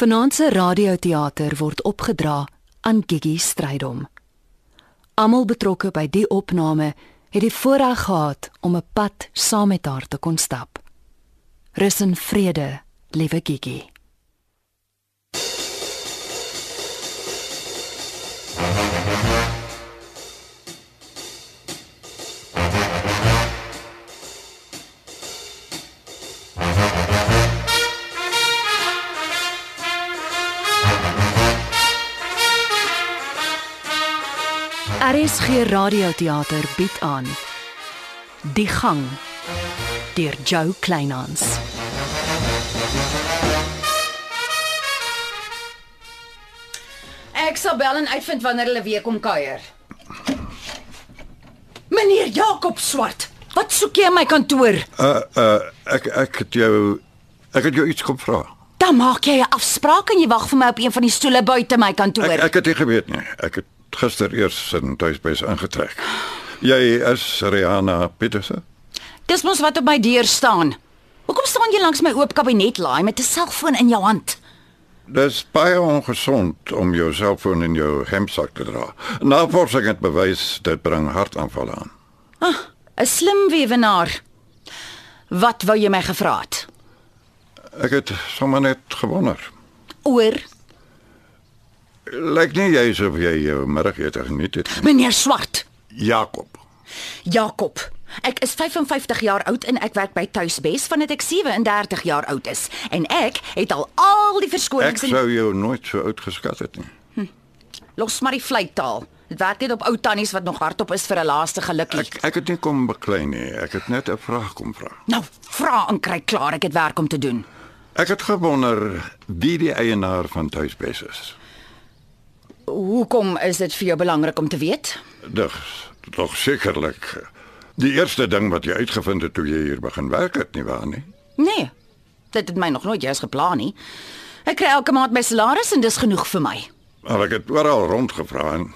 Vanaand se radioteater word opgedra aan Gigi Strydom. Almal betrokke by die opname het die voorreg gehad om 'n pad saam met haar te kon stap. Rus in vrede, liewe Gigi. RSG Radioteater bied aan Die gang deur Joe Kleinhans. Ek sal bel en uitvind wanneer hulle weer kom kuier. Meneer Jakob Swart, wat soek jy in my kantoor? Uh uh ek ek het jou ek het jou iets kom vra. Dan maak jy 'n afspraak en jy wag vir my op een van die stoele buite my kantoor. Ek ek het nie geweet nie. Ek het gister eers in tuisbys ingetrek. Jy is Rihanna Peterse? Dis mos wat op my deur staan. Hoekom staan jy langs my oop kabinetlaai met 'n selfoon in jou hand? Dis baie ongesond om jou selfoon in jou hemsak te dra. Navorsing het bewys dit bring hartaanvalle aan. 'n Slim weewenaar. Wat wou jy my gevra het? Ek het sommer net gewonder. Oor Lyk nie jy asof jy jou middagete geniet het nie. meneer Swart. Jakob. Jakob. Ek is 55 jaar oud en ek werk by Tuisbes vandat ek 37 jaar oud is en ek het al al die Ek verskonings en sou jou nooit so oud geskat het nie. los maar die vleitaal. Dit werk net op ou tannies wat nog hardop is vir 'n laaste gelukkie. Ek ek het nie kom beklei nie. Ek het net 'n vraag kom vra. Nou, vra en kry klaar, ek het werk om te doen. Ek het gewonder wie die eienaar van Tuisbes is. Hoekom is dit vir jou belangrik om te weet? Dig, tog sekerlik. Die eerste ding wat jy uitgevind het toe jy hier begin werk het, nie waar nie? Nee. Dit het my nog nooit jous geplan nie. Ek kry elke maand my salaris en dis genoeg vir my. Maar ek het oral rondgevra en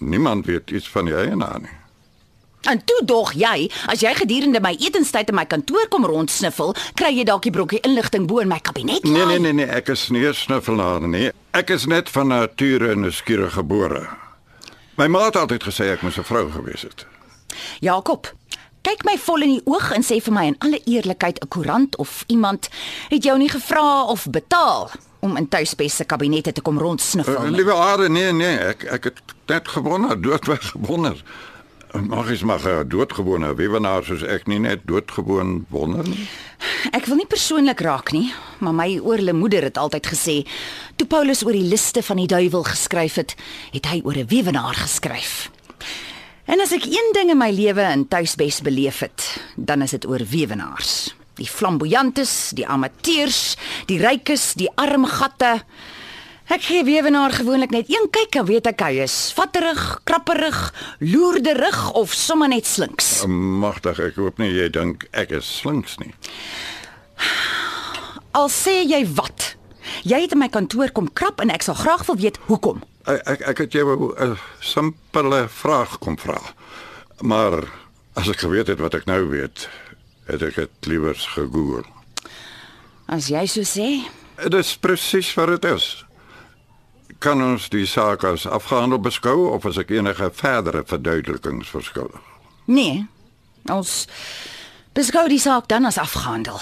niemand weet iets van die eienaar nie. En toe dog jy, as jy gedurende my etenstyd in my kantoor kom rondsniffel, kry jy dalk die brokkie inligting bo in my kabinet. Nee nee nee nee, ek is nie 'n snuffelaar nie. Ek is net van nature nuuskierig gebore. My ma het altyd gesê ek moes 'n vrou gewees het. Jakob, kyk my vol in die oog en sê vir my in alle eerlikheid 'n koerant of iemand het jou nie gevra of betaal om in tuisbes se kabinette te kom rondsniffel. Uh, liewe aarde, nee nee, ek ek het net gewonder, doodweg gewonder. Mag is maar 'n doodgewone weewenaar soos ek nie net doodgewoon wonder nie. Ek wil nie persoonlik raak nie, maar my oorle moeder het altyd gesê, toe Paulus oor die liste van die duiwel geskryf het, het hy oor 'n weewenaar geskryf. En as ek een ding in my lewe in tuisbes beleef het, dan is dit oor weewenaars. Die flamboyantes, die amateurs, die rykes, die arm gatte. Ek gee weewenaar gewoonlik net een kyk en weet ek hy is vatterig, krapperig, loerderig of sommer net slinks. Magtig, ek hoop nie jy dink ek is slinks nie. Al sê jy wat? Jy het in my kantoor kom krap en ek sal graag wil weet hoekom. Ek ek, ek het jou 'n simpele vraag kom vra. Maar as ek geweet het wat ek nou weet, het ek dit liewers gegoogel. As jy so sê, Dit is presies wat dit is. Kan ons die saak as afgehandel beskou of as ek enige verdere verduidelikings verskillig? nee. Ons beskou die saak dan as afgehandel.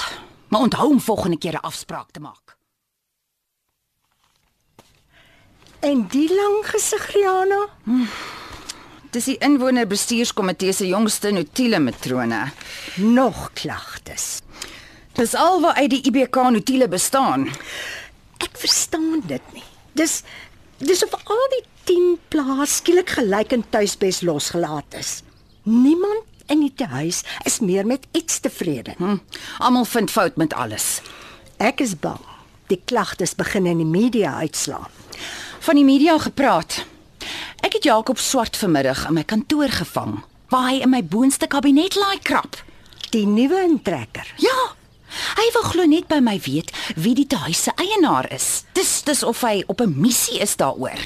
Maar onthou om volgende keer 'n afspraak te maak. En die lang gesig Rihanna? Dis die inwonerbestuurskomitee se jongste notiele matrone. Nog klagtes. Dis alwaar uit die IBK notiele bestaan. Ek verstaan dit nie. Dis dis of al die 10 plaas skielik gelyk in tuisbes losgelaat is. Niemand in die huis is meer met iets tevrede. Hm. Almal vind fout met alles. Ek is bang die klagtes begin in die media uitslaan. Van die media gepraat. Ek het Jakob Swart vanmiddag in my kantoor gevang, waar hy in my boonste kabinet laai krap. Die nuwe intrekker. Ja. Hy wil glo net by my weet wie die huis se eienaar is. Dis dis of hy op 'n missie is daaroor.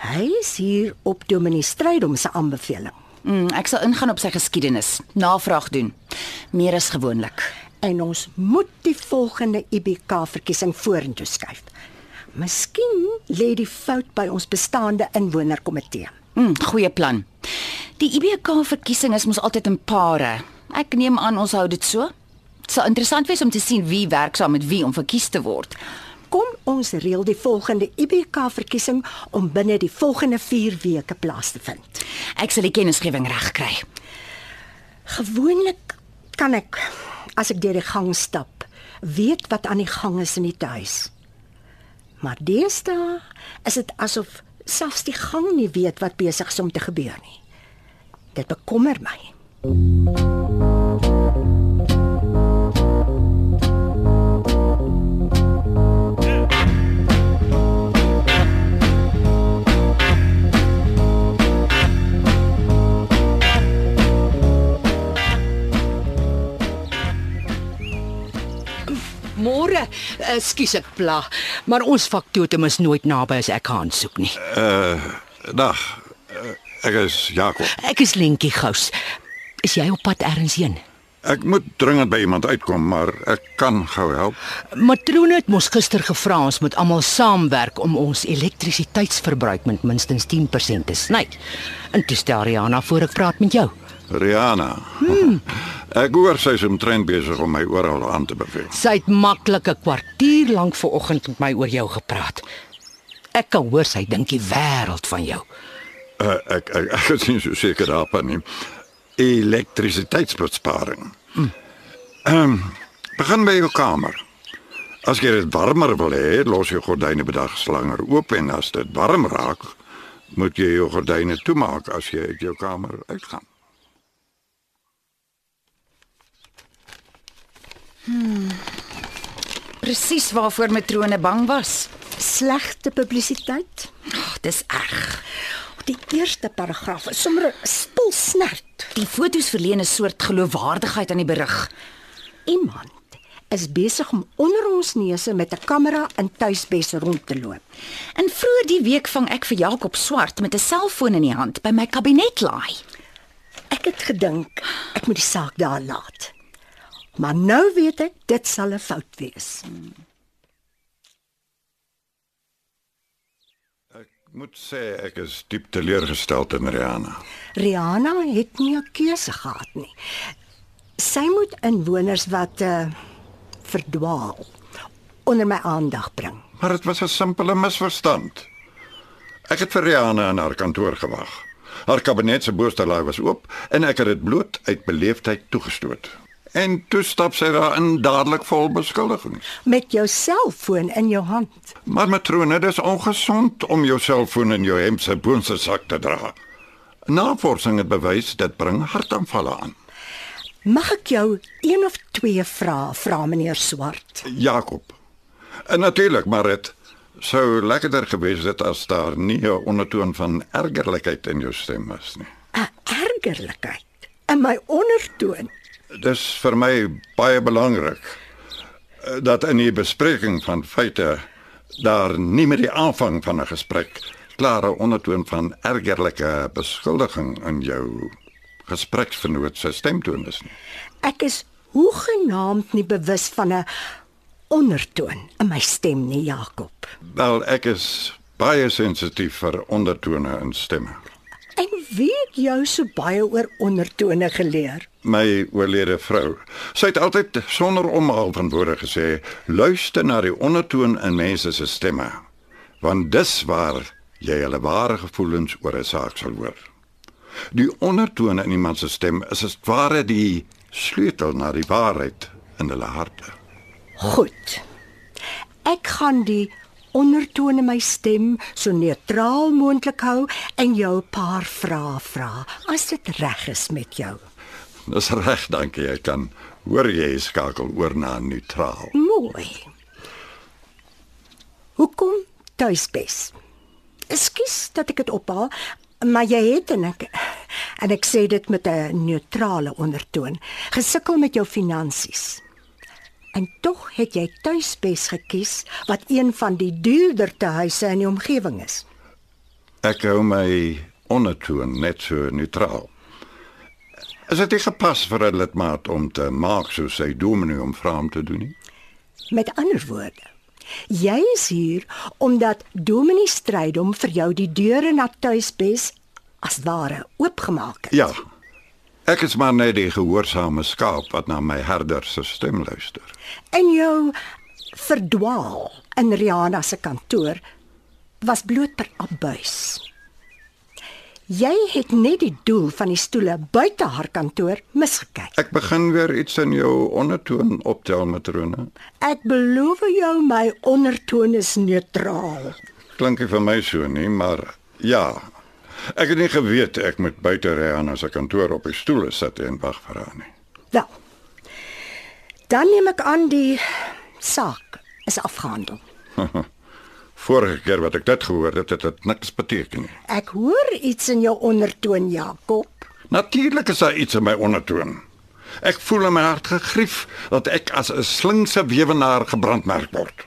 Hy is hier op Dominee Strydom se aanbeveling. Mm, ek sal ingaan op sy geskiedenis, navraag doen. Meer as gewoonlik. En ons moet die volgende IBK verkiesing vorentoe skuif. Miskien lê die fout by ons bestaande inwonerkomitee. Hm, goeie plan. Die IBK verkiesing is mos altyd in pare. Ek neem aan ons hou dit so. Sal interessant wees om te sien wie werk saam met wie om verkies te word. Kom ons reël die volgende IBK verkiesing om binne die volgende 4 weke plaas te vind. Ek sal die kennisgewing regkry. Gewoonlik kan ek as ek deur die gang stap, weet wat aan die gang is in die huis. Maar deesdae is dit asof selfs die gang nie weet wat besig is om te gebeur nie. Dit bekommer my. Ekskuus ek pla, maar ons faktotum is nooit naby as ek gaan soek nie. Dag. eh, Ek is Jakob. Ek is Lentjie Gous. Is jy op pad ergens heen? Ek moet dringend by iemand uitkom, maar ek kan gou help. Matrone het mos gister gevra ons moet almal saamwerk om ons elektrisiteitsverbruik met minstens 10% te sny. En toe stel Rihanna voor ek praat met jou. Rihanna. Hmm. Ek hoor sy is omtrent besig om my oral aan te beveel. Sy het maklik 'n kwartier lank vanoggend met my oor jou gepraat. Ek kan hoor sy dink die wêreld van jou. Uh, ek, ek ek is nie so seker daarvan nie. Elektrisiteitsbesparing. Ehm um, begin by jou kamer. As jy dit warmer wil hê, los jou gordyne bedags langer oop en as dit warm raak, moet jy jou gordyne toemaak as jy uit jou kamer uitgaan. Presies waarvoor matrone bang was. Slegte publisiteit. Ag, dis erg. Die eerste paragraaf is sommer spulsnert. Die fotos verleen 'n soort geloofwaardigheid aan die berig. Iemand is besig om onder ons neuse met 'n kamera in tuisbes rond te loop. En vroeër die week vang ek vir Jakob Swart met 'n selfoon in die hand by my kabinet laai. Ek het gedink ek moet die saak daar laat. Maar nou weet ek dit sal 'n fout wees. Moet sê ek is diep teleurgesteld in Rihanna. Rihanna het nie 'n keuse gehad nie. Sy moet inwoners wat uh verdwaal onder my aandag bring. Maar dit was 'n simpele misverstand. Ek het vir Rihanna in haar kantoor gewag. Haar kabinet se boorstelaai was oop en ek het dit bloot uit beleefdheid toegestoot. En toe stap sy daarin dadelik vol beskuldigings. Met jou selfoon in jou hand. Maar matrone, dis ongesond om jou selfoon in jou hemp se boonste sak te dra. Navorsing het bewys dit bring hartaanvalle aan. Mag ek jou een of twee vrae vra meneer Swart? Jakob. En natuurlik, maar dit sou lekkerder gewees het as daar nie 'n ondertoon van ergerlikheid in jou stem was nie. 'n Ergerlikheid in my ondertoon. Dis vir my baie belangrik eh, dat in die bespreking van feite daar nie met die aanvang van 'n gesprek klare ondertoon van ergerlike beskuldiging in jou gespreksvernoot se stemtoon is nie. Ek is hoegenaamd nie bewus van 'n ondertoon in my stem nie, Jakob. Wel, ek is baie sensitief vir ondertone in stemme. En wie het jou so baie oor ondertone geleer? My oorlede vrou. Sy het altyd sonder omhaal van woorde gesê: "Luister na die ondertoon in mense se stemme, want dis waar jy hulle ware gevoelens oor 'n saak sal hoor." Die ondertoon in iemand se stem is as ware die sleutel na die waarheid in hulle harte. Goed. Ek gaan die ondertoon in my stem so neutraal moontlik hou en jou 'n paar vrae vra as dit reg is met jou. Dis reg, dankie. Ek kan hoor jy skakel oor na neutraal. Mooi. Hoekom tuisbes? Ekskuus dat ek dit ophaal, maar jy het en ek en ek sê dit met 'n neutrale ondertoon. Gesukkel met jou finansies. En tog het jy tuisbes gekies wat een van die duurder tehuise in die omgewing is. Ek hou my ondertoon net so neutraal. Is dit nie gepas vir 'n lidmaat om te maak soos sy dominee om vra om te doen nie? Met ander woorde, Jy is hier omdat Dominee Strydom vir jou die deure na tuisbes as ware oopgemaak het. Ja. Ek is maar net die gehoorsame skaap wat na my herder se stem luister. En jou verdwaal in Rihanna se kantoor was bloot per abuis. Jy het net die doel van die stoele buite haar kantoor misgekyk. Ek begin weer iets in jou ondertoon optel matrone. Ek beloof jou my ondertoon is neutraal. Klink vir my so nie, maar ja. Ek het nie geweet ek moet buite Rihanna se kantoor op die stoele sit en wag vir haar nie. Wel. Dan neem ek aan die saak is afgehandel. Vorige keer wat ek dit gehoor het, het dit niks beteken nie. Ek hoor iets in jou ondertoon, Jakob. Natuurlik is daar iets in my ondertoon. Ek voel in my hart gegrief dat ek as 'n slinkse wewenaar gebrandmerk word.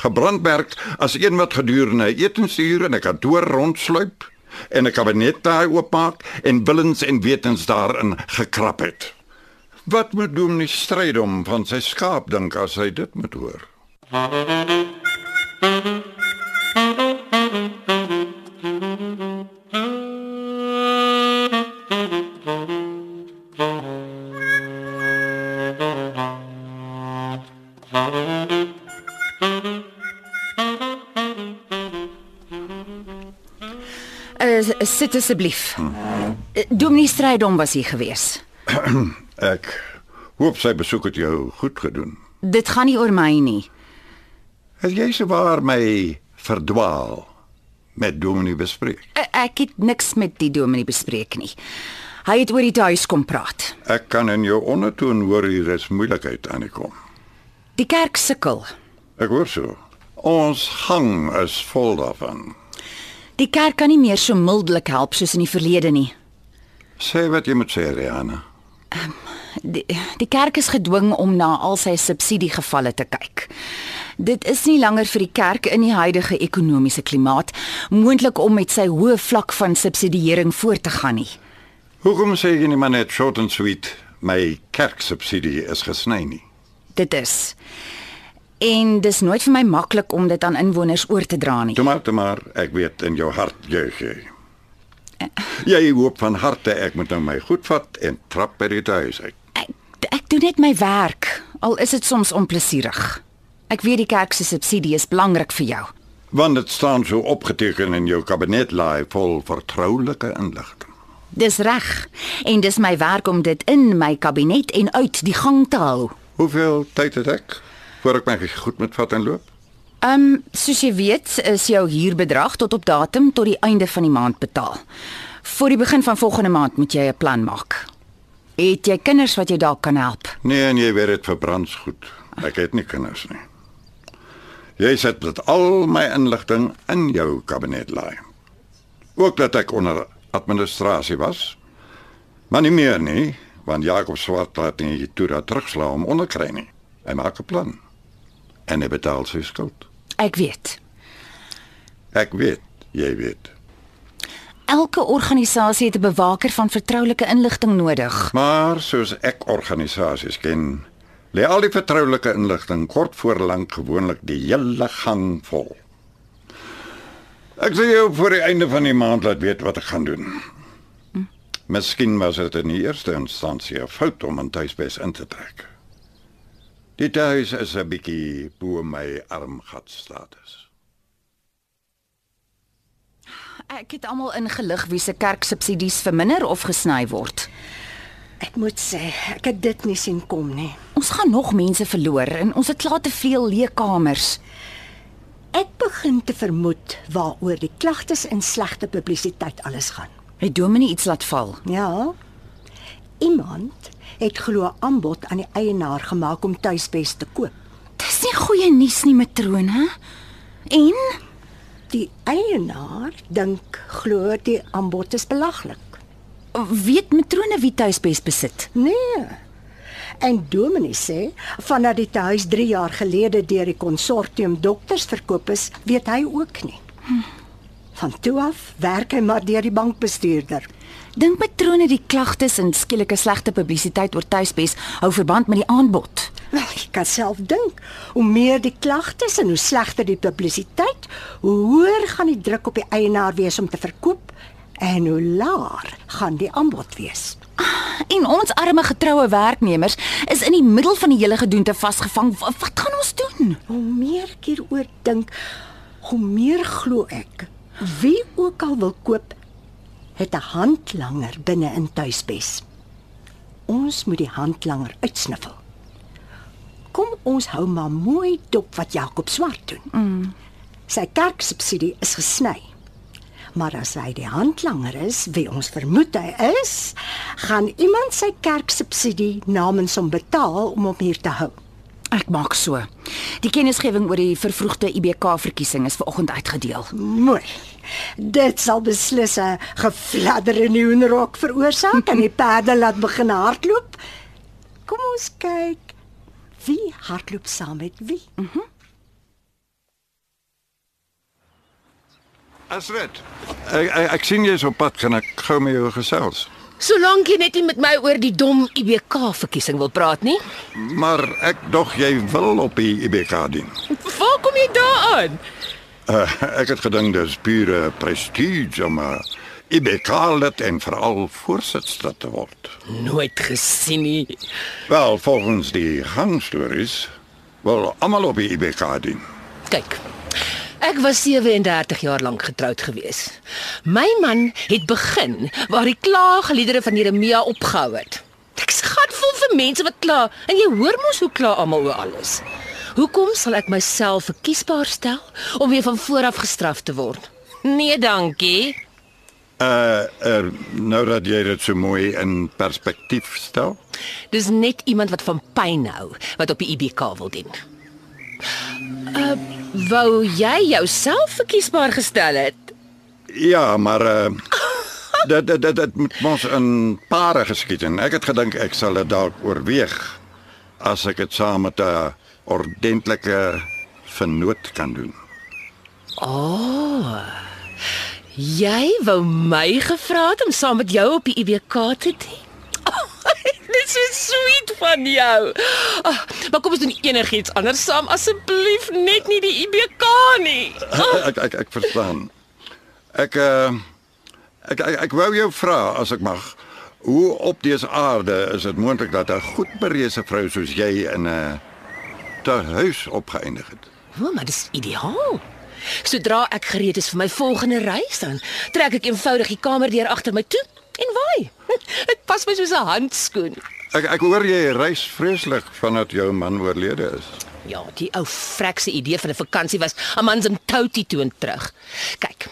Gebrandmerk as een wat gedurende 'n etensuur in 'n kantoor rondsluip en 'n kabinet daai oopmaak en willens en wetens daarin gekrap het. Wat moet Dominee stryd om van sy skaap dink as hy dit moet hoor? Uh, sit asseblief. Uh, Dominee Strydom was hier gewees. Ek hoop sy besoek het jou goed gedoen. Dit gaan nie oor my nie. Het jy sewaar my verdwaal met Dominee bespreek? Uh, ek het niks met die dominee bespreek nie. Hy het oor die huis kom praat. Ek kan in jou ondertoon hoor hier is moeilikheid aan die kom. Die kerk sukkel. Ek hoor so. Ons gang is vol daarvan. Die kerk kan nie meer so mildelik help soos in die verlede nie. Sê wat jy moet sê, Rihanna. Die, die kerk is gedwing om na al sy subsidiegevalle te kyk. Dit is nie langer vir die kerk in die huidige ekonomiese klimaat moontlik om met sy hoë vlak van subsidiering voort te gaan nie. Hoekom sê jy nie maar net short and sweet my kerksubsidie is gesny nie? Dit is. En dis nooit vir my maklik om dit aan inwoners oor te dra nie. Toe maar, toe maar, ek weet in jou hart jeug jy. Jy hoop van harte ek moet nou my goed vat en trap by die huis uit. Ek, ek doen net my werk, al is dit soms onplesierig. Ek weet die kerk se subsidie is belangrik vir jou. Want dit staan so opgeteken in jou kabinetlaai vol vertroulike inligting. Dis reg. En dis my werk om dit in my kabinet en uit die gang te hou. Hoeveel tyd het ek voor ek my goed moet vat en loop? Ehm, um, soos jy weet, is jou huurbedrag tot op datum tot die einde van die maand betaal. Voor die begin van volgende maand moet jy 'n plan maak. Het jy kinders wat jou dalk kan help? Nee, en jy weet dit verbrands goed. Ek het nie kinders nie. Jy sit met al my inligting in jou kabinetlaai. Ook dat ek onder administrasie was. Maar nie meer nie, want Jakob Swart laat nie toe dat terugslaan om onderkry nie. Hy maak 'n plan. En hy betaal sy skuld. Ek weet. Ek weet, jy weet. Elke organisasie het 'n bewaker van vertroulike inligting nodig. Maar soos ek organisasies ken, lê al die vertroulike inligting kort voor lank gewoonlik die hele gang vol. Ek sê jou voor die einde van die maand laat weet wat ek gaan doen. Hm? Miskien was dit in die eerste instansie 'n fout om 'n tuisbes in te trek. Die huis is 'n bietjie bo my armgat status. Ek het almal ingelig wie se kerksubsidies verminder of gesny word. Ek moet sê, ek het dit nie sien kom nie. Ons gaan nog mense verloor en ons het klaar te veel leekamers. Ek begin te vermoed waaroor die klagtes en slegte publisiteit alles gaan. Het Dominee iets laat val? Ja. Iemand het glo aanbod aan die eienaar gemaak om tuisbes te koop. Dis nie goeie nuus nie, matrone. En Die eienaar dink glo die aanbod is belaglik. weet matrone wie tuisbes besit? Nee. En Dominee sê vandat die huis 3 jaar gelede deur die konsortium dokters verkoop is, weet hy ook nie. Van toe af werk hy maar deur die bankbestuurder. Dink matrone die klagtes en skielike slegte publisiteit oor tuisbes hou verband met die aanbod? Wel, jy kan self dink, hoe meer die klagtes en hoe slegter die publisiteit, hoe hoër gaan die druk op die eienaar wees om te verkoop en hoe laer gaan die aanbod wees. En ons arme getroue werknemers is in die middel van die hele gedoente vasgevang. Wa- Wat gaan ons doen? Hoe meer ek hieroor dink, hoe meer glo ek wie ook al wil koop, het 'n handlanger binne in tuisbes. Ons moet die handlanger uitsniffel. Kom ons hou maar mooi dop wat Jakob Swart doen. Mm. Sy kerksubsidie is gesny. Maar as hy die handlanger is, wie ons vermoed hy is, gaan iemand sy kerksubsidie namens hom betaal om hom hier te hou. Ek maak so. Die kennisgewing oor die vervroegde IBK verkiesing is vanoggend uitgedeel. Mooi. Dit sal beslis 'n gefladder in die hoenderhok veroorsaak en die perde laat begin hardloop. Kom ons kyk wie hardloop saam met wie. Asret. Ek, ek ek sien jy is op pad, kan ek gou met jou gesels? Solank jy net nie met my oor die dom IBK verkiesing wil praat nie. Maar ek dog jy wil op die IBK dien. Waar kom jy daaraan? Uh, ek het gedink dis pure prestige om 'n IBK lid en veral voorsitter te word. Nooit gesien nie. Wel, volgens die gangstories wil almal op die IBK dien. Kyk. Ek was 37 jaar lank getroud gewees. My man het begin waar die klaagliedere van Jeremia opgehou het. Ek's gatvol vir mense wat kla en jy hoor mos hoe kla almal oor alles. Hoekom sal ek myself verkiesbaar stel om weer van voor af gestraf te word? Nee, dankie. Uh, er, nou dat jy dit so mooi in perspektief stel. Dis net iemand wat van pyn hou wat op die IBK wil dien. Uh, wou jy jouself verkiesbaar gestel het? Ja, maar uh, dit dit dit dit moet mos in pare geskied en ek het gedink ek sal dit dalk oorweeg as ek dit saam met 'n ordentlike vernoot kan doen. Jy wou my gevra het om saam met jou op die IBK te dien? Dit is so sweet van jou. Oh, maar kom ons doen enigiets anders saam asseblief, net nie die IBK nie. Ek ek ek verstaan. Ek uh ek ek, ek wou jou vra as ek mag, hoe op dese aarde is dit moontlik dat 'n goed bereese vrou soos jy in 'n tehuis opgeëindig het? O, maar dis ideaal. Sodra ek gereed is vir my volgende reis, dan trek ek eenvoudig die kamerdeur agter my toe en waai. Dit pas my soos 'n handskoen. Ek ek hoor jy reis vreeslik vandat jou man oorlede is. Ja, die ou frekse idee van 'n vakansie was 'n man se toutie toe en terug. Kyk,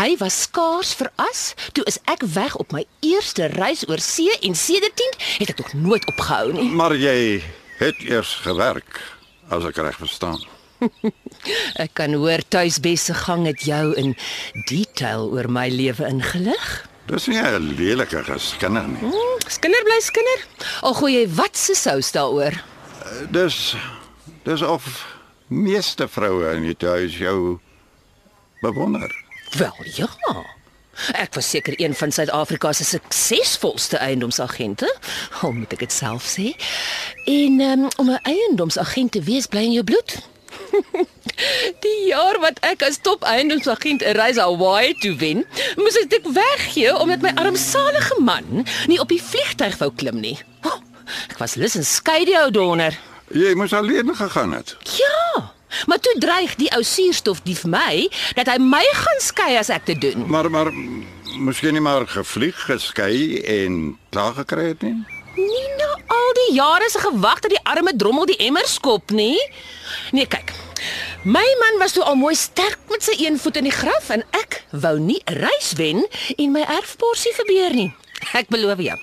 hy was skaars veras, toe is ek weg op my eerste reis oor see en sedertdien het ek nog nooit opgehou nie. Maar jy het eers gewerk, as ek reg verstaan. Ek kan hoor tuisbesse gang het jou in detail oor my lewe ingelig. Dis nie 'n lelike geskinder nie. Hmm, skinder bly skinder. Al gooi jy wat se sous daaroor. Dis dis of meeste vroue in die huis jou bewonder. Wel ja. Ek was seker een van Suid-Afrika se suksesvolste eiendomsagente, al moet ek dit self sê. En um, om 'n eiendomsagent te wees bly in jou bloed. Die jaar wat ek as top eiendomsagent 'n reis Hawaii toe wen, moes ek dit weggee omdat my armsalige man nie op die vliegtyg wou klim nie. Oh, ek was lus en skei die ou donder. Jy moes alleen gegaan het. Ja, maar toe dreig die ou suurstof die vir my dat hy my gaan skei as ek dit doen. Maar maar miskien nie maar gevlieg, geskei en klaar gekry het nie. Nie na al die jare se gewag dat die arme drommel die emmer skop nie. Nee, kyk. My man was toe al mooi sterk met sy een voet in die graf en ek wou nie 'n reis wen en my erfporsie verbeur nie. Ek beloof jou.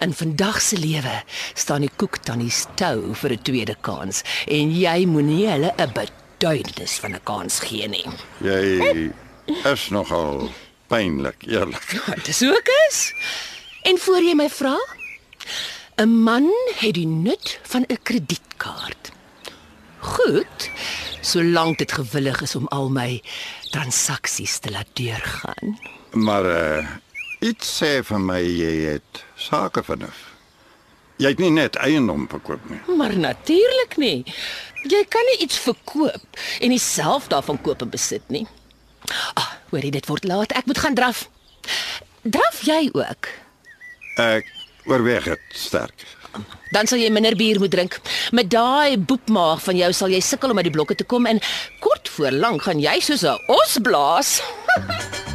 In vandag se lewe staan die koek tannie stou vir 'n tweede kans en jy moenie hulle 'n beduidnis van 'n kans gee nie. Jy is nogal pynlik, eerlik. Wat dis ook is. En voor jy my vra, 'n man het die nut van 'n kredietkaart. Goed, solank dit gewillig is om al my transaksies te laat deurgaan. Maar uh iets sê vir my jy het sake vernuf. Jy het nie net eiendom verkoop nie. Maar natuurlik nie. Jy kan nie iets verkoop en nie self daarvan koop en besit nie. Ah, hoorie, dit word laat. Ek moet gaan draf. Draf jy ook? Ek oorweeg dit sterk. Dan sal jy minder bier moet drink. Met daai boepmaag van jou sal jy sukkel om uit die blokke te kom en kort voor lank gaan jy soos 'n os blaas.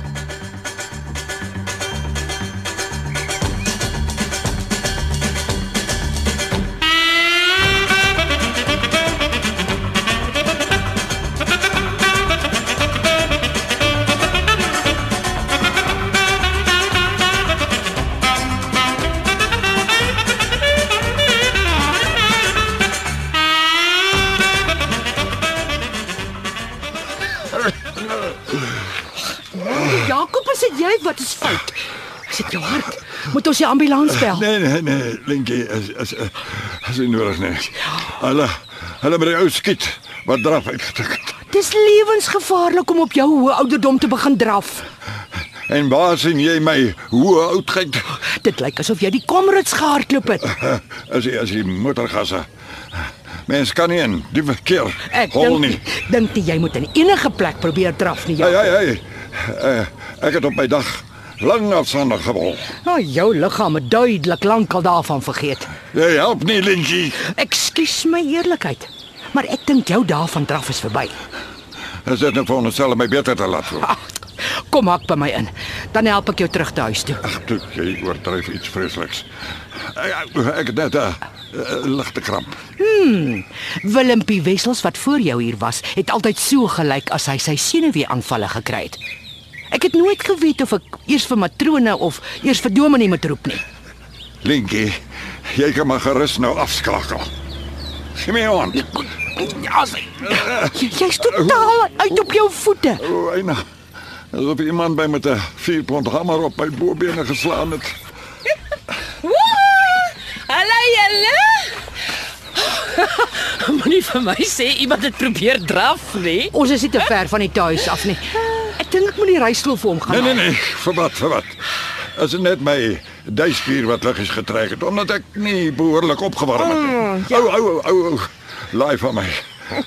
wat is fout? Is dit jou hart? Moet ons die ambulans bel? Nee nee nee, Linkie, as as as jy nodig nee. Hulle hulle met die ou skiet wat draf uitgetik het. Dis lewensgevaarlik om op jou hoë ouderdom te begin draf. En waar sien jy my hoe oudheid? Dit lyk asof jy die Comrades gehardloop het. As jy as jy motorgasse. Mens kan nie in die verkeer Ek dink nie. dink nie jy moet in enige plek probeer draf nie. Ja. hey hey. Uh, ek het op my dag lang afstandig gewol. Nou, jou liggaam het duidelik lankal daarvan vergeet. Jy help nie, Linkie. Ekskuus my eerlikheid, maar ek dink jou dae van draf is verby. Is dit nou vir ons self my beter te laat voel? Kom hak by my in. Dan help ek jou terug te huis toe. Ag, toe jy oordryf iets vreesliks. Ek, ek het net 'n uh, ligte kramp. Willempie Wessels wat voor jou hier was, het altyd so gelyk as hy sy senuwee-aanvalle gekry het. Ek het nooit geweet of ek eers vir matrone of eers vir dominee moet roep nie. Linkie, jy kan maar gerus nou afskakel. Gee my aan. Ja, sy. Jy- Jy's totaal uit op jou voete. O, eina. Asof iemand by met 'n 4 pond hamer op my bobene geslaan het. Hallo julle. Moenie vir my sê iemand het probeer draf nie. Ons is nie te ver van die tuis af nie. Ek dink ek moet die reistool vir hom gaan. Nee nee nee, vir wat, vir wat? As dit net my duispier wat liggies getrek het omdat ek nie behoorlik opgewarm het nie. Ou ou ou ou. Laai van my.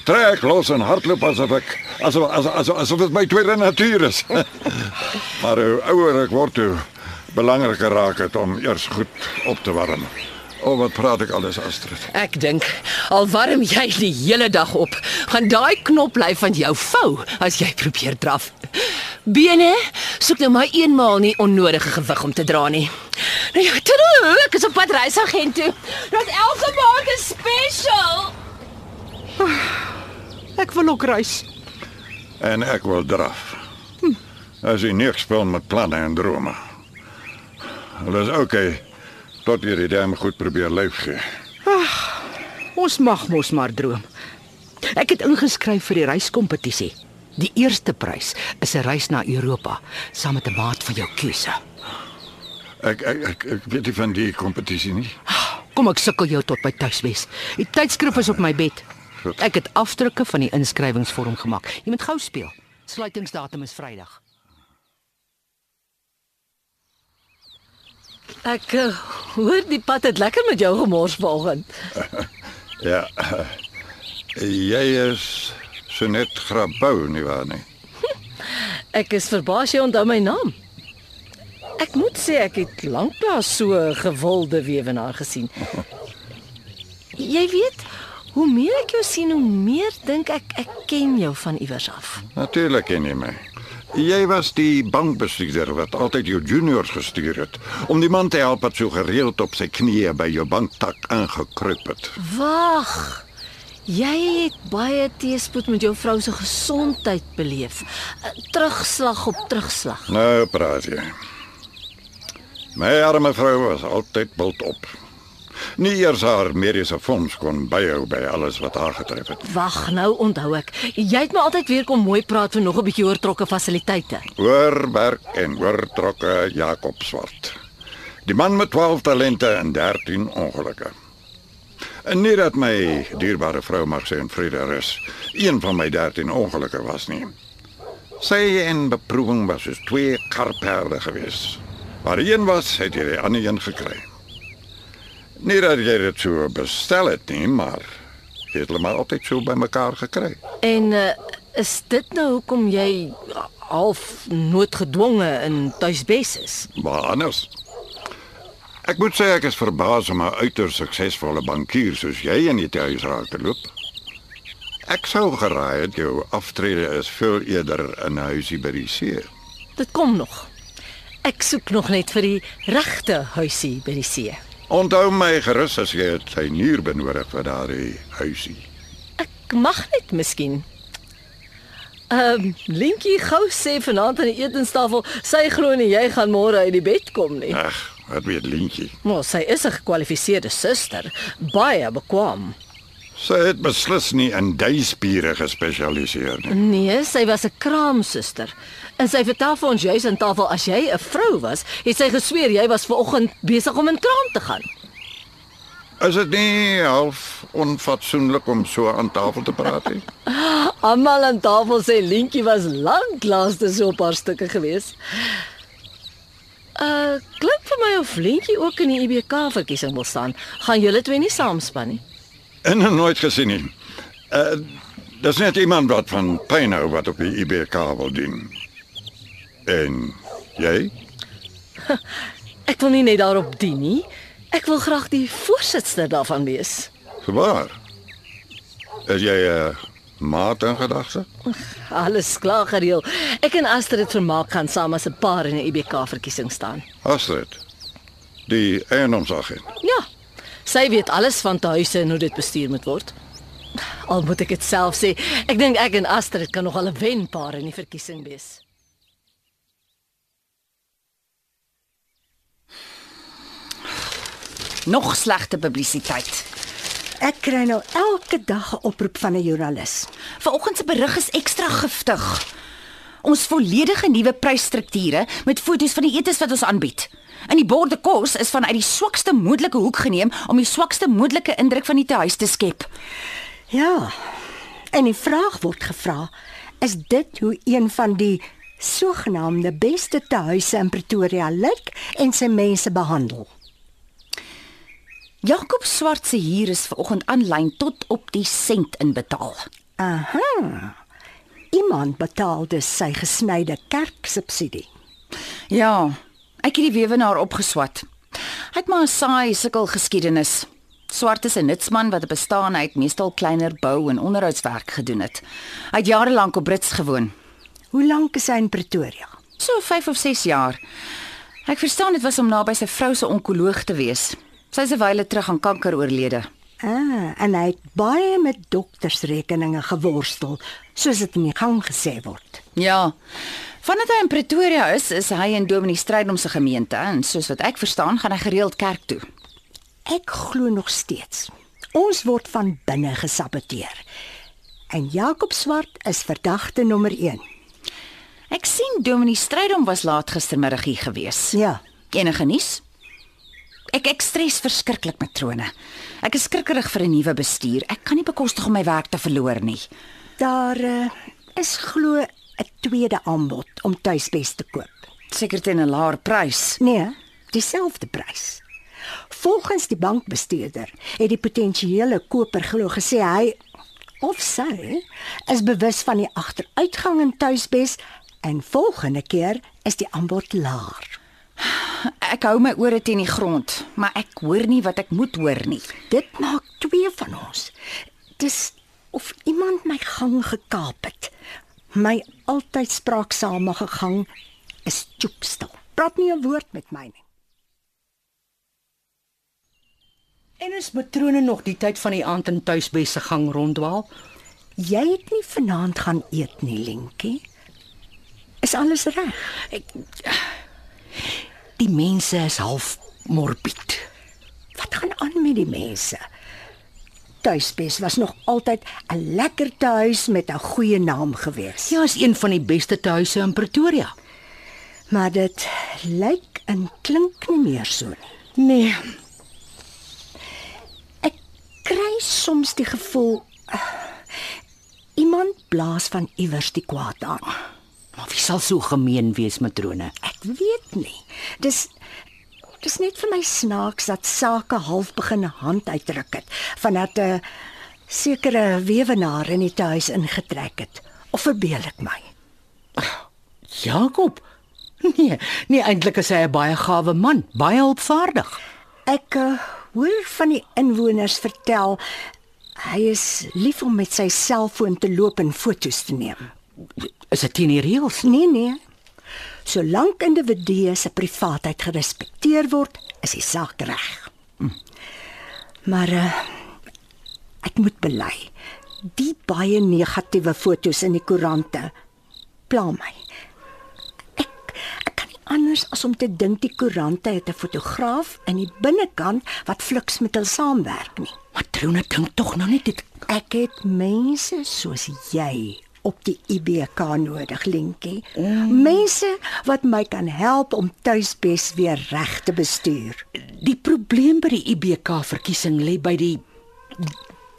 Trek los en hardloop asof ek asof asof asof, asof dit my tweede natuur is. maar hoe ouer ek word, hoe belangriker raak dit om eers goed op te warm. O, wat praat ek alles Astrid? Ek dink al warm jy die hele dag op, gaan daai knop bly van jou vou as jy probeer draf. Bene, soek nou maar eenmaal nie onnodige gewig om te dra nie. Nou ja, toe, ek is op pad reisagent toe. Dat elke maand is special. Ek wil ook reis. En ek wil draf. As jy niks speel met planne en drome. Hulle is okay tot jy die dam goed probeer leef gee. Ons mag mos maar droom. Ek het ingeskryf vir die reiskompetisie. Die eerste prys is 'n reis na Europa saam met 'n maat van jou keuse. Ek ek ek, ek weet nie van die kompetisie nie. Kom ek sukkel jou tot by tuiswes. Die tydskrif is op my bed. Ek het afdrukke van die inskrywingsvorm gemaak. Jy moet gou speel. Sluitingsdatum is Vrydag. Ek uh, hoor die pad het lekker met jou gemors vanoggend. Ja. Jy is so net grabou nie waar nie. Ek is verbaas jy onthou my naam. Ek moet sê ek het lanklaas so 'n gewilde weewenaar gesien. Jy weet, hoe meer ek jou sien, hoe meer dink ek ek ken jou van iewers af. Natuurlik ken jy my. Jy was die bankbestuurder wat altyd jou juniors gestuur het om die man te help wat so gereeld op sy knieë by jou banktak ingekruip het. Wag. Jy het baie teëspoed met jou vrou se gesondheid beleef. Terugslag op terugslag. Nou praat jy. My arme vrou was altyd bult op. Nie eers haar mediese fonds kon byhou by alles wat haar getref het. Wag, nou onthou ek. Jy het my altyd weer kom mooi praat vir nog 'n bietjie oortrokke fasiliteite. Oor werk en oor trokke Jakob Swart. Die man met 12 talente en 13 ongelukke. En nie dat my dierbare vrou mag sê en vrede rus, een van my 13 ongelukke was nie. Sy en beproewing was soos twee karperde gewees. Waar een was, het jy die ander een gekry. Nie dat jy dit so bestel het nie, maar jy het hulle maar altyd so bymekaar gekry. En uh, is dit nou hoekom jy half noodgedwonge in tuisbes is? Maar anders. Ek moet sê ek is verbaas om 'n uiters suksesvolle bankier soos jy in die huis raak te loop. Ek sou geraai het jou aftrede is veel eerder in 'n huisie by die see. Dit kom nog. Ek soek nog net vir die regte huisie by die see. Onthou my gerus as jy 'n tuinier benodig vir daardie huisie. Ek mag net miskien. Ehm um, Linkie gou sê vanaand aan die etenstafel, sy glo nie jy gaan môre uit die bed kom nie. Ag, wat weet Lintjie. Maar sy is 'n gekwalifiseerde suster, baie bekwam. Sy het beslis nie in duispiere gespesialiseer nie. Nee, sy was 'n kraamsuster. En sy vertel vir ons juis aan tafel as jy 'n vrou was, het sy gesweer jy was ver oggend besig om in kraam te gaan. Is dit nie half onfatsoenlik om so aan tafel te praat nie? Almal aan tafel sê Lintjie was lanklaas te so 'n paar stukke gewees. Uh, klink vir my of Lintjie ook in die IBK verkiesing wil staan. Gaan julle twee nie saamspan nie? En nooit gesien nie. Uh dis net iemand wat van pyn hou wat op die IBK wil dien. En jy? Ek wil nie net daarop dien nie. Ek wil graag die voorsitter daarvan wees. Gewaar. Is jy 'n uh, maat in gedagte? Alles klaar gereël. Ek en Astrid vermaak gaan saam as 'n paar in 'n IBK verkiesing staan. Astrid. Die eiendomsagent. Ja. Sy weet alles van tuise en hoe dit bestuur moet word. Al moet ek dit self sê, ek dink ek en Astrid kan nog al 'n wenpaar in die verkiesing wees. Nog slegte publisiteit. Ek kry nou elke dag 'n oproep van 'n joernalis. Vanoggend se berig is ekstra giftig. Ons volledige nuwe prysstrukture met foto's van die etes wat ons aanbied. En die borde kos is vanuit die swakste moontlike hoek geneem om die swakste moontlike indruk van die tehuis te skep. Ja. En die vraag word gevra, is dit hoe een van die sogenaamde beste tehuise in Pretoria lyk en sy mense behandel? Jakob Swart se huur is vanoggend aanlyn tot op die sent inbetaal. Aha. Iemand betaal dus sy gesnyde kerksubsidie. Ja, ek het die weewenaar opgeswat. Hy het maar 'n saai sukkel geskiedenis. Swart is 'n nutsman wat 'n bestaan uit meestal kleiner bou en onderhoudswerk gedoen het. Hy het jare lank op Brits gewoon, Hoe lank is hy in Pretoria? so 5 of 6 jaar. Ek verstaan dit was om naby sy vrou se onkoloog te wees. Sy is 'n wyle terug aan kanker oorlede. Ah, en hy het baie met doktersrekeninge geworstel, soos dit in die gang gesê word. Ja. Vandat hy in Pretoria is, is hy in Dominee Strydom se gemeente en soos wat ek verstaan, gaan hy gereeld kerk toe. Ek glo nog steeds. Ons word van binne gesaboteer. En Jakob Swart is verdagte nommer 1. Ek sien Dominee Strydom was laat gistermiddag hier gewees. Ja. Enige nuus? Ek ek stres verskriklik met trone. Ek is skrikkerig vir 'n nuwe bestuur. Ek kan nie bekostig om my werk te verloor nie. Daar uh, is glo 'n tweede aanbod om tuisbes te koop. Seker teen 'n laer prys. Nee, dieselfde prys. Volgens die bankbestuurder het die potensiële koper glo gesê hy of sy is bewus van die agteruitgang in tuisbes en volgende keer is die aanbod laer. Ek hou my ore teen die grond, maar ek hoor nie wat ek moet hoor nie. Dit maak twee van ons. Dis of iemand my gang gekaap het. My altyd spraaksame gegang is choopstil. Praat nie 'n woord met my nie. En is matrone nog die tyd van die aand in tuisbes se gang ronddwaal? Jy het nie vanaand gaan eet nie, Lentjie. Is alles reg? Die mense is half morbid. Wat gaan aan met die mense? Tuisbes was nog altyd 'n lekker tuis met 'n goeie naam gewees. Ja, is een van die beste tuise in Pretoria. Maar dit lyk en klink nie meer so nie. Nee, Ek kry soms die gevoel uh, iemand blaas van iewers die kwaad aan. maar wie sal so gemeen wees matrone? Ek weet nie. Dis Dis net vir my snaaks dat sake half begin hand uitdruk het vandat 'n sekere weewenaar in die huis ingetrek het. Of verbeel ek my? Jakob. Nee, nee eintlik is hy 'n baie gawe man, baie hulpvaardig. Ek uh, hoor van die inwoners vertel hy is lief om met sy selfoon te loop en foto's te neem. Is dit die reëls? Nee nee. Solank individue se privaatheid gerespekteer word, is die saak reg. Hm. Maar uh, ek moet bely, die baie negatiewe foto's in die koerante pla my. Ek ek kan nie anders as om te dink die koerante het 'n fotograaf in die binnekant wat fliks met hulle saamwerk nie. Matrone dink tog nou net dit Ek het mense soos jy op die IBK nodig, Lentjie. Mm. Mense wat my kan help om tuisbes weer reg te bestuur. die probleem by die IBK verkiesing lê by die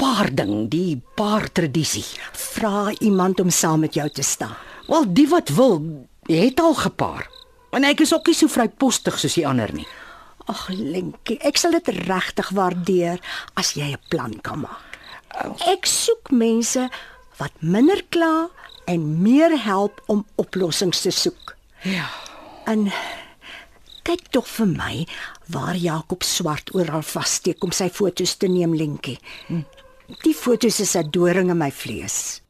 paar ding, die paar tradisie. Vra iemand om saam met jou te staan. Wel, die wat wil, het al gepaar. En ek is ook nie so vrypostig soos die ander nie. Ag, Lentjie, ek sal dit regtig waardeer as jy 'n plan kan maak. Ek soek mense wat minder kla en meer help om oplossings te soek. Ja. En kyk tog vir my waar Jakob swart oral vassteek om sy foto's te neem, Lentjie. Die foto's is 'n doring in my vlees.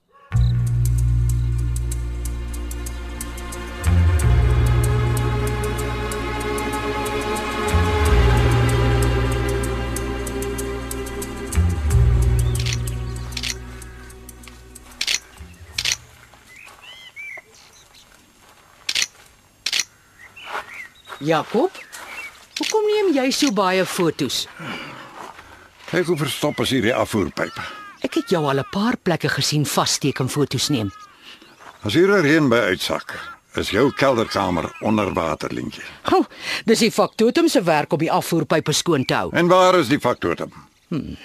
Jakob, hoekom neem jy so baie fotos? Kyk hoe verstop is hierdie afvoerpyp. Ek het jou al 'n paar plekke gesien vassteek en fotos neem. As hier 'n reën by uitsak, is jou kelderkamer onder water, Lentjie. O, oh, dis die faktotum se werk om die afvoerpype skoon te hou. En waar is die faktotum? Hmm.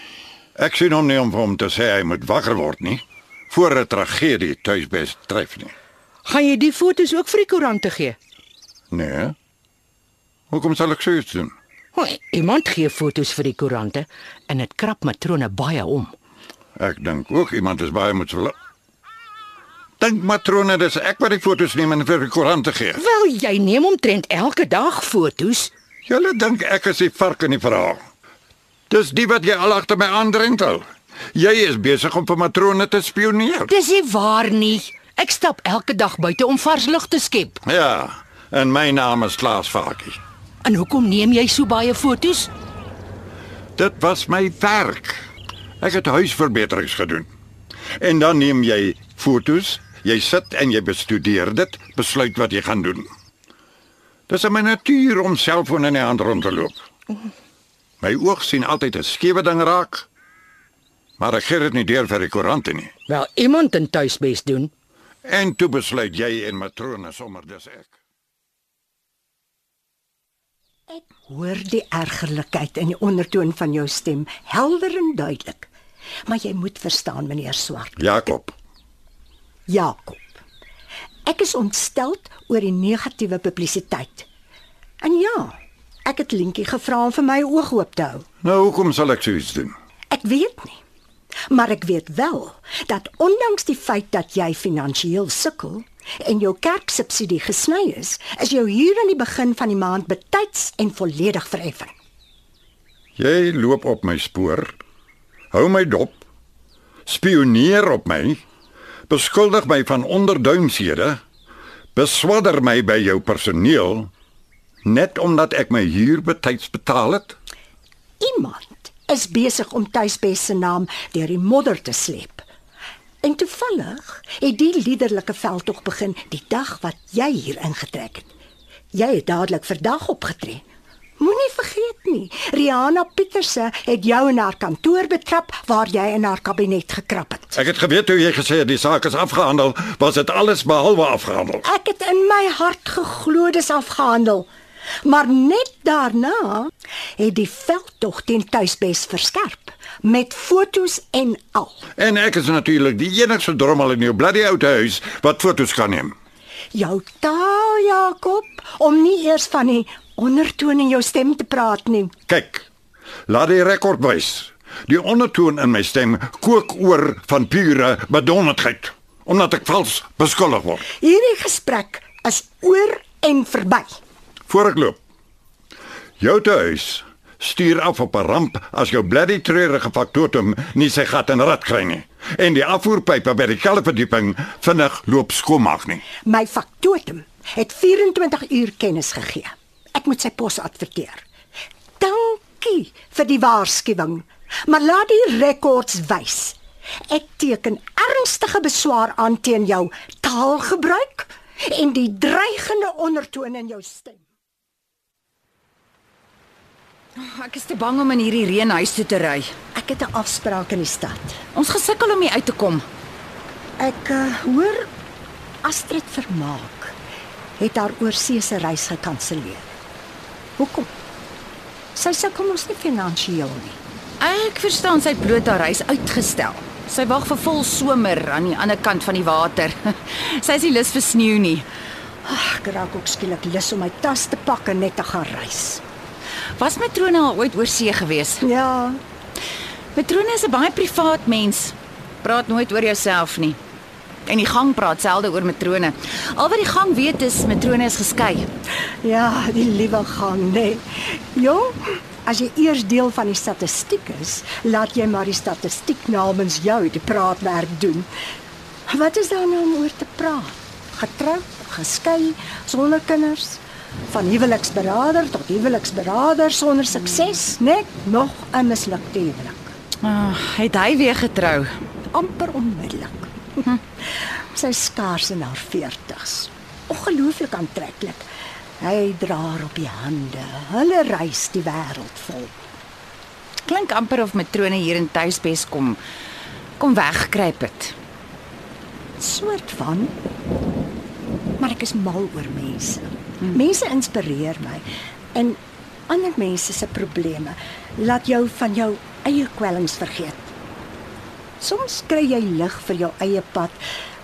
Ek sien hom nie om vir hom te sê hy moet wakker word nie voor 'n tragedie tuisbes tref nie. Gaan jy die fotos ook vir die koerante gee? Nee. Hoekom sal ek so iets doen? O, iemand gee fotos vir die koerante en dit krap matrone baie om. Ek dink ook iemand is baie moedsvol. Dink matrone dis ek wat die foto's neem en vir die koerante gee. Wel, jy neem omtrent elke dag fotos. Julle dink ek is die vark in die verhaal. Dis die wat jy al agter my aandrentel. Jy is besig om vir matrone te spioneer. Dis nie waar nie. Ek stap elke dag buite om vars lug te skep. Ja, en my naam is Klaas Varkie. En hoekom neem jy so baie fotos? Dit was my werk. Ek het huisverbeterings gedoen. En dan neem jy fotos, jy sit en jy bestudeer dit, besluit wat jy gaan doen. Dis in my natuur om selfoon in die hand rond te loop. My oog sien altyd 'n skewe ding raak. Maar ek gee dit nie deur vir die koerante nie. Wel, iemand in tuisbes doen. En toe besluit jy en matrone sommer dis ek. Ek hoor die ergerlikheid in die ondertoon van jou stem, helder en duidelik. Maar jy moet verstaan, meneer Swart. Jakob, Jakob. Ek is ontsteld oor die negatiewe publisiteit. En ja, ek het Lentjie gevra om vir my oog oop te hou. nou hoekom sal ek so iets doen? Ek weet nie. Maar ek weet wel dat ondanks die feit dat jy finansiëel sukkel en jou kerksubsidie gesny is, is jou huur aan die begin van die maand betyds en volledig vereffen. Jy loop op my spoor. Hou my dop. Spioneer op my. Beskuldig my van onderduimshede. Beswadder my by jou personeel net omdat ek my huur betyds betaal het. Iemand is besig om tuisbes se naam deur die modder te sleep. En toevallig het die liderlike veldtog begin die dag wat jy hier ingetrek het. Jy het dadelik vir dag opgetree. Moenie vergeet nie, Rihanna Pieterse het jou in haar kantoor betrap waar jy in haar kabinet gekrap het. Ek het geweet toe jy gesê het die saak is afgehandel, was dit alles behalwe afgehandel. Ek het in my hart geglo dis afgehandel. Maar net daarna het die veldtog teen tuisbes verskerp met fotos en al. En ek is natuurlik die enigste drommel in jou bloody ou huis wat foto's kan neem. Jou taal, Jakob, om nie eers van die ondertoon in jou stem te praat nie. Kyk. Laat die rekord wys. Die ondertoon in my stem kook oor van pure bedonderdheid omdat ek vals beskuldig word. Hierdie gesprek is oor en verby. Voor ek loop. Jou tuis stuur af op 'n ramp as jou bloody treurige faktotum nie sy gat in rad kry nie en die afvoerpype by die kelderverdieping vinnig loop skoonmaak nie. My faktotum het 24 uur kennis gegee. Ek moet sy pos adverteer. Dankie vir die waarskuwing. Maar laat die rekords wys. Ek teken ernstige beswaar aan teen jou taalgebruik en die dreigende ondertoon in jou stem. Ek is te bang om in hierdie reën huis toe te ry. Ek het 'n afspraak in die stad. Ons gesukkel om hier uit te kom. Ek uh, hoor Astrid Vermaak het haar oorsese reis gekanselleer. Hoekom? Sy sukkel mos nie finansiëel nie. Ek verstaan sy het bloot haar reis uitgestel. Sy wag vir vol somer aan die ander kant van die water. sy is nie lus vir sneeu nie. Ag, ek raak ook skielik lus om my tas te pak en net te gaan reis. Was matrone al ooit oor see gewees? Ja, Matrone is 'n baie privaat mens. Praat nooit oor jouself nie. En die gang praat selde oor matrone. Al wat die gang weet is matrone is geskei. ja, die liewe gang, nee. Jong, as jy eers deel van die statistiek is, laat jy maar die statistiek namens jou die praatwerk doen. Wat is daar nou om oor te praat? Getroud, geskei, sonder kinders, van huweliksberader tot huweliksberader sonder sukses, net nog 'n mislukte huwelik. Ah, het hy weer getrou? amper onmiddellik. Hm. Sy skaars in haar 40's. Ongelooflik aantreklik. Hy dra haar op die hande. Hulle reis die wêreld vol. Klink amper of matrone hier in Tuisbes kom kom wegkruip het. Soort van. Maar ek is mal oor mense. Mense inspireer my en ander mense se probleme laat jou van jou eie kwellings vergeet. Soms kry jy lig vir jou eie pad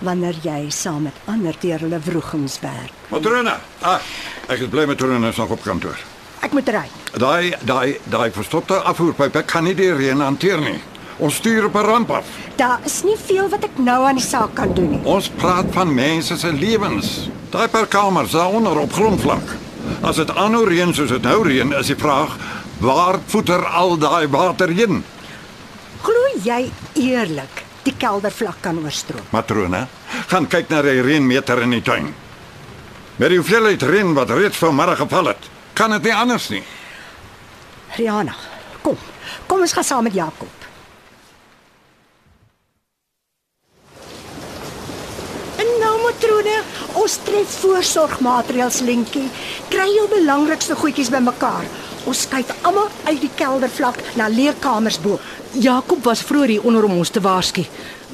wanneer jy saam met ander deur hulle wrogings werk. Matrona. Ah, ek is bly matrona is nog op kantoor. Ek moet ry. Daai daai daai verstopte afvoerpype kan nie die reën hanteer nie. Ons stuur op 'n ramp af. Daar is nie veel wat ek nou aan die saak kan doen nie. Ons praat van mense se lewens. Daai paar kamers daaronder op grondvlak. As dit aanhou reën soos dit nou reën, is die vraag waar voeter al daai water heen? Glo jy eerlik die keldervlak kan oorstroom? Matrone, gaan kyk na die reënmeter in die tuin. Met die hoeveelheid reën wat reeds vanmiddag geval het, kan dit nie anders nie. Rihanna, kom. Kom ons gaan saam met Jakob. En matrone, ons tref voorsorgmaatreëls lentjie. Kry jou belangrikste goedjies bymekaar. Ons skuif almal uit die keldervlak na leerkamers bo. Jakob was vroeër hier onder om ons te waarsku.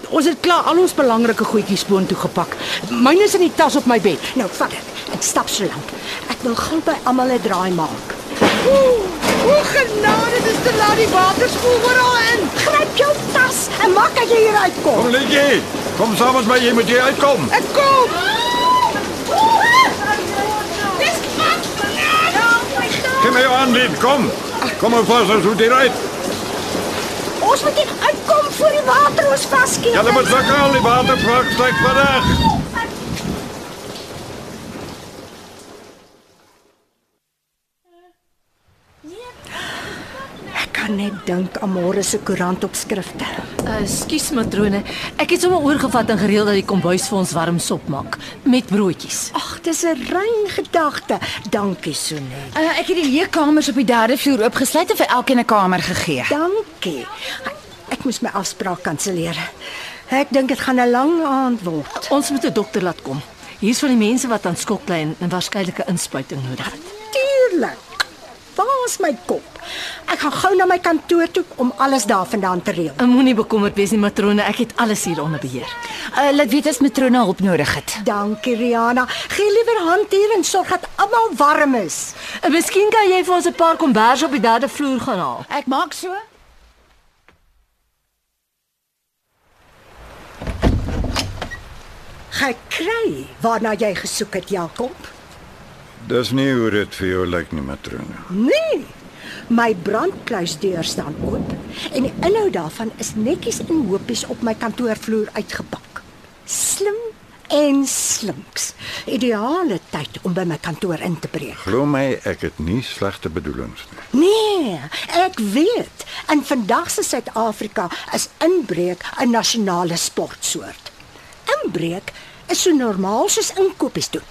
Ons het klaar al ons belangrike goedjies boontoe gepak. Myne is in die tas op my bed. Nou vat dit. Ek stap so lank. Ek wil gou by almal 'n draai maak. O, genade, dis te laat die water spoel oral in. Gryp jou tas en maak dat jy hier uitkom. Kom Ligie, kom saam met my, jy moet hier uitkom. Ek kom. Kom my aan, Lied, kom. Kom maar vas, ons moet hier uit. Ons moet hier uitkom voor die water ons vaskeer. Julle moet wakker al die watervlak styg vandag. Kan net dink aan môre se koerantopskrifte. Ekskuus matrone, ek het sommer oorgevat en gereël dat die kombuis vir ons warm sop maak met broodjies. Ag, dis 'n rein gedagte. Dankie, Sonet. Uh, ek het die leerkamers op die derde vloer oopgesluit en vir elkeen 'n kamer gegee. Dankie. Ek moes my afspraak kanselleer. Ek dink dit gaan 'n lang aand word. Ons moet 'n dokter laat kom. Hier's van die mense wat aan en waarskynlik 'n inspuiting nodig het. Tuurlik. Waar is my kop? Ek gaan gou na my kantoor toe om alles daarvandaan te reël. En moenie bekommerd wees nie matrone, ek het alles hier onder beheer. Uh, laat weet as matrone hulp nodig het. Dankie, Rihanna. Gee liewer hand hier en sorg dat almal warm is. En miskien kan jy vir ons 'n paar kombers op die derde vloer gaan haal. Ek maak so. Gekry waarna jy gesoek het, Jakob. Dis nie hoe dit vir jou lyk nie, matrone. Nee. My brandkluisdeur staan oop en die inhoud daarvan is netjies in hoopies op my kantoorvloer uitgepak. Slim en slinks. Ideale tyd om by my kantoor in te breek. Glo my, ek het nie slegte bedoelings nie. Nee, ek weet. In vandag se Suid-Afrika is inbreek 'n nasionale sportsoort. Inbreek is so normaal soos inkopies doen.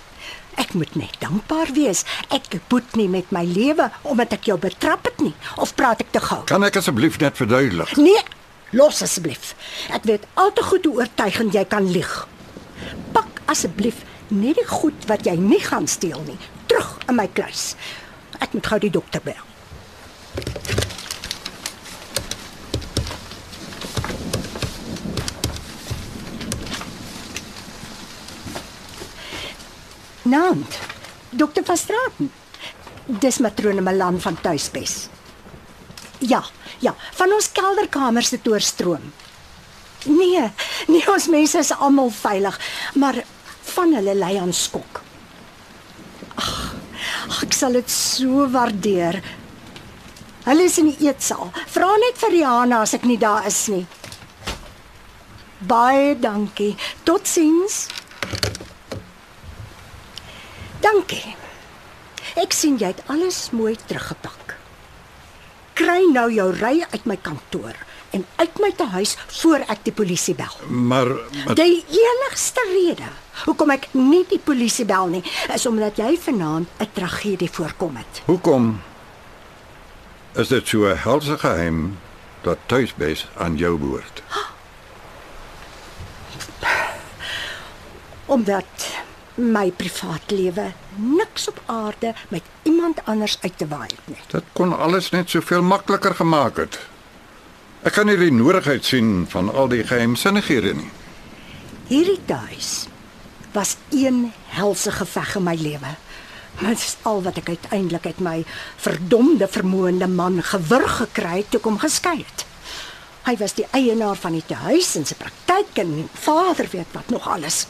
Ek moet net dankbaar wees. Ek boet nie met my lewe omdat ek jou betrap het nie. Of praat ek te gou? Kan ek asseblief net verduidelik? Nee, los asseblief. Ek weet al te goed hoe oortuigend jy kan lieg. Pak asseblief net die goed wat jy nie gaan steel nie, terug in my kluis. Ek moet gou die dokter bel. Naand. Dokter van Straten. Dis matrone Malan van Tuisbes. Ja, ja, van ons kelderkamer se doorstroom. Nee, nee ons mense is almal veilig, maar van hulle lei aan skok. Ag, ek sal dit so waardeer. Hulle is in die eetsaal. Vra net vir Rihanna as ek nie daar is nie. Baie dankie. Totsiens. Dankie. Ek sien jy het alles mooi teruggepak. Kry nou jou ry uit my kantoor en uit my huis voor ek die polisie bel. Maar, maar Die enigste rede hoekom ek nie die polisie bel nie, is omdat jy vanaand 'n tragedie voorkom het. hoekom is dit so 'n helse geheim dat tuisbes aan jou behoort? Omdat my privaatlewe niks op aarde met iemand anders uit te waai nie. Dit kon alles net soveel makliker gemaak het. Ek kan nie die nodigheid sien van al die geheimsinnighede nie. Hierdie tuis was een helse geveg in my lewe. Dit is al wat ek uiteindelik uit my verdomde vermoënde man gewurg gekry het toe ek hom geskei het. Hy was die eienaar van die huis en sy praktyk en vader weet wat nog alles.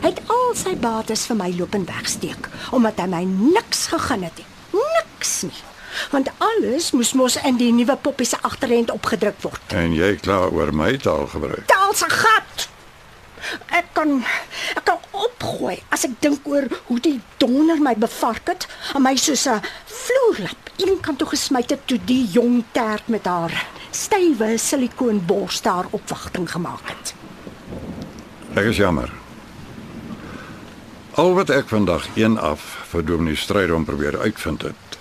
Hy het al sy bates vir my loop en wegsteek omdat hy my niks gegun het nie. Niks nie. Want alles moes mos in die nuwe poppie se agterend opgedruk word. En jy kla oor my taal gebruik. Taal se gat. Ek kan ek kan opgooi as ek dink oor hoe die donder my bevark het en my soos 'n vloerlap een kant toe gesmy het toe die jong tert met haar stywe silikoonbors daar opwagting gemaak het. Ek is jammer. Al wat ek vandag een af vir Dominee Strydom probeer uitvind het,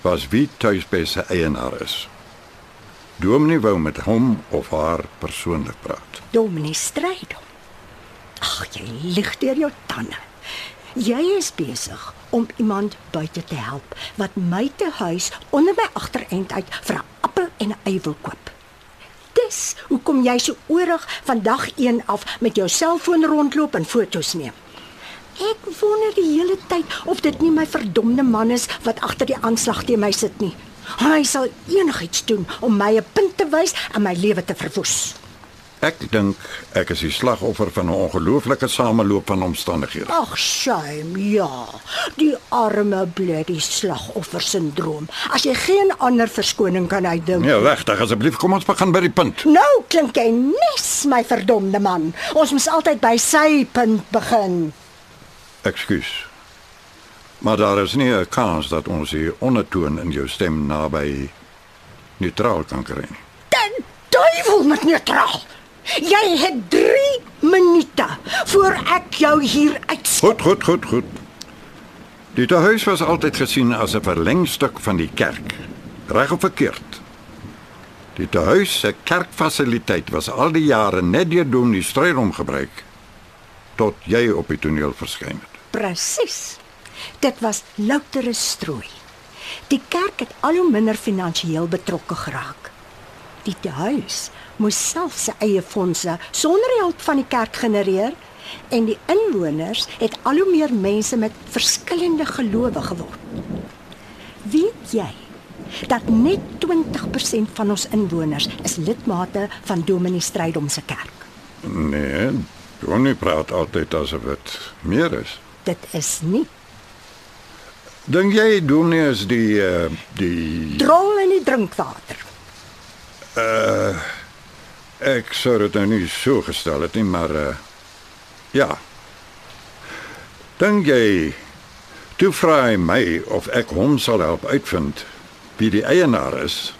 was wie tuisbes se eienaar is. Dominee wou met hom of haar persoonlik praat. Dominee Strydom. Ag, jy lieg deur jou tande. Jy is besig om iemand buite te help wat my te huis onder my agterend uit vir 'n appel en 'n ei wil koop. Dis hoekom jy so oorig van dag 1 af met jou selfoon rondloop en foto's neem. Ek wonder die hele tyd of dit nie my verdomde man is wat agter die aanslag teen my sit nie. Hy sal enigiets doen om my 'n punt te wys en my lewe te verwoes. Ek dink ek is die slagoffer van 'n ongelooflike sameloop van omstandighede. Ag, shame, ja. Die arme bloody slagoffer sindroom. As jy geen ander verskoning kan uitdink. Nee, regtig, asseblief kom ons begin by die punt. Nou klink jy nes my verdomde man. Ons moet altyd by sy punt begin. Ekskuus. Maar daar is nie 'n kans dat ons die ondertoon in jou stem naby neutraal kan kry nie. Den duiwel met neutraal. Jy het 3 minute voor ek jou hier uitskop. Goed, goed, goed, goed. Die tehuis was altyd gesien as 'n verlengstuk van die kerk. Reg of verkeerd. Die tehuis se kerkfasiliteit was al die jare net deur Dominee Strydom gebruik tot jy op die toneel verskyn het. Presies. Dit was loutere strooi. Die kerk het al hoe minder finansiëel betrokke geraak. Die huis moes self sy eie fondse sonder hulp van die kerk genereer en die inwoners het al hoe meer mense met verskillende gelowe geword. Weet jy dat net 20% van ons inwoners is lidmate van Dominee Strydom se kerk? Nee, Dominee praat altyd asof dit meer is. Dit is nie Dink jy Dominee is die uh, die Drol in die drinkwater. ek sou dit nou nie so gestel het nie, maar uh, ja. Dink jy toe vra hy my of ek hom sal help uitvind wie die eienaar is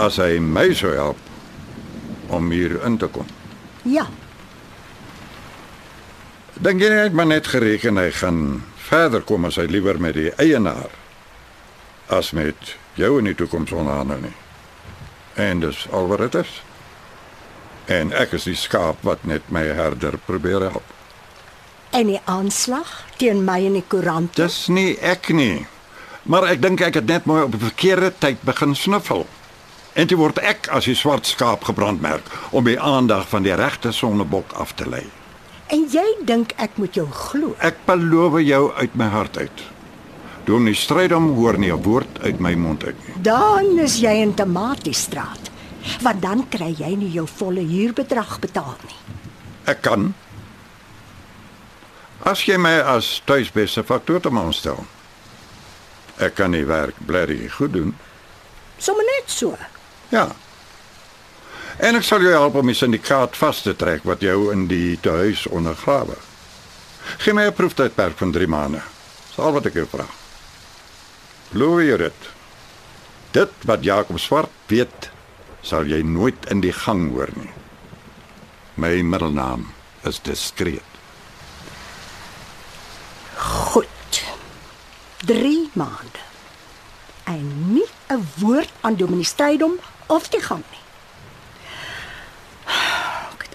as hy my sou help om hier in te kom. Ja, Dink jy het maar net gereken hy gaan verder kom as hy liewer met die eienaar as met jou in die toekoms onderhandel nie. En dis al wat dit is. En ek is die skaap wat net my herder probeer help. en die aanslag teen my in die koerant. Dis nie ek nie. Maar ek dink ek het net mooi op die verkeerde tyd begin snuffel. En toe word ek as die swart skaap gebrandmerk om die aandag van die regte sonnebok af te lei. En jy dink ek moet jou glo? Ek beloof jou uit my hart uit. Doen nie stryd om hoor nie 'n woord uit my mond uit nie. Dan is jy in Tomatiestraat. Want dan kry jy nie jou volle huurbedrag betaal nie. Ek kan As jy my as tuisbeste faktor te aanstel. Ek kan die werk blerry goed doen. Sommige net so. Ja. En ek sal jou help om die syndikaat vas te trek wat jou in die huis ondergrawe. Geen my 'n proeftydperk van 3 maande. Dis al wat ek jou vra. Glo jy dit? Dit wat Jakob Swart weet, sal jy nooit in die gang hoor nie. My middelnaam is diskreet. Goed. 3 maande. En nie 'n woord aan Dominee Strydom of die gang nie.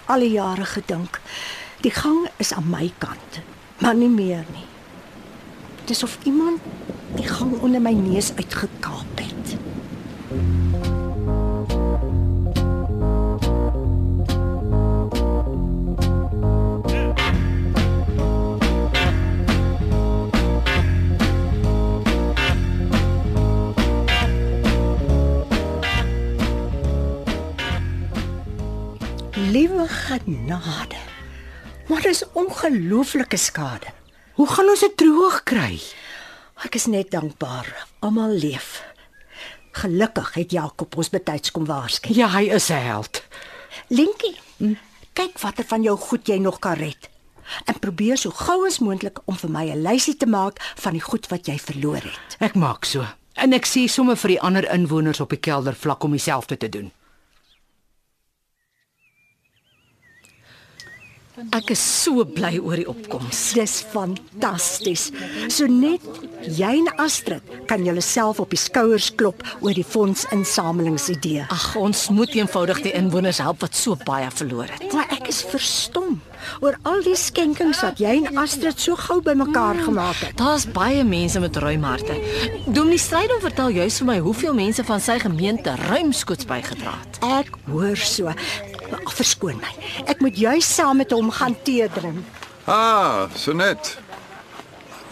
Al die jare gedink die gang is aan my kant, maar nie meer nie. Dis of iemand die gang onder my neus uitgekaap het. Liewe genade. Maar dis ongelooflike skade. Hoe gaan ons dit droog kry? Ek is net dankbaar. Almal leef. Gelukkig het Jakob ons betyds kom waarsku. Ja, hy is 'n held. Linkie, kyk watter van jou goed jy nog kan red. En probeer so gou as moontlik om vir my 'n lysie te maak van die goed wat jy verloor het. Ek maak so. En ek sê sommer vir die ander inwoners op die keldervlak om dieselfde te doen. Ek is so bly oor die opkoms. Dis fantasties. So net jy en Astrid kan julleself op die skouers klop oor die fondsinsamelingsidee. Ag, ons moet eenvoudig die inwoners help wat so baie verloor het. Maar ek is verstom oor al die skenkings wat jy en Astrid so gou bymekaar gemaak het. Daar's baie mense met ruim harte. Dominee Strydom vertel juis vir my hoeveel mense van sy gemeente ruimskoots bygedra het. Ek hoor so. Ag, Verskoon my. Ek moet juis saam met hom gaan tee drink. Ah, so net.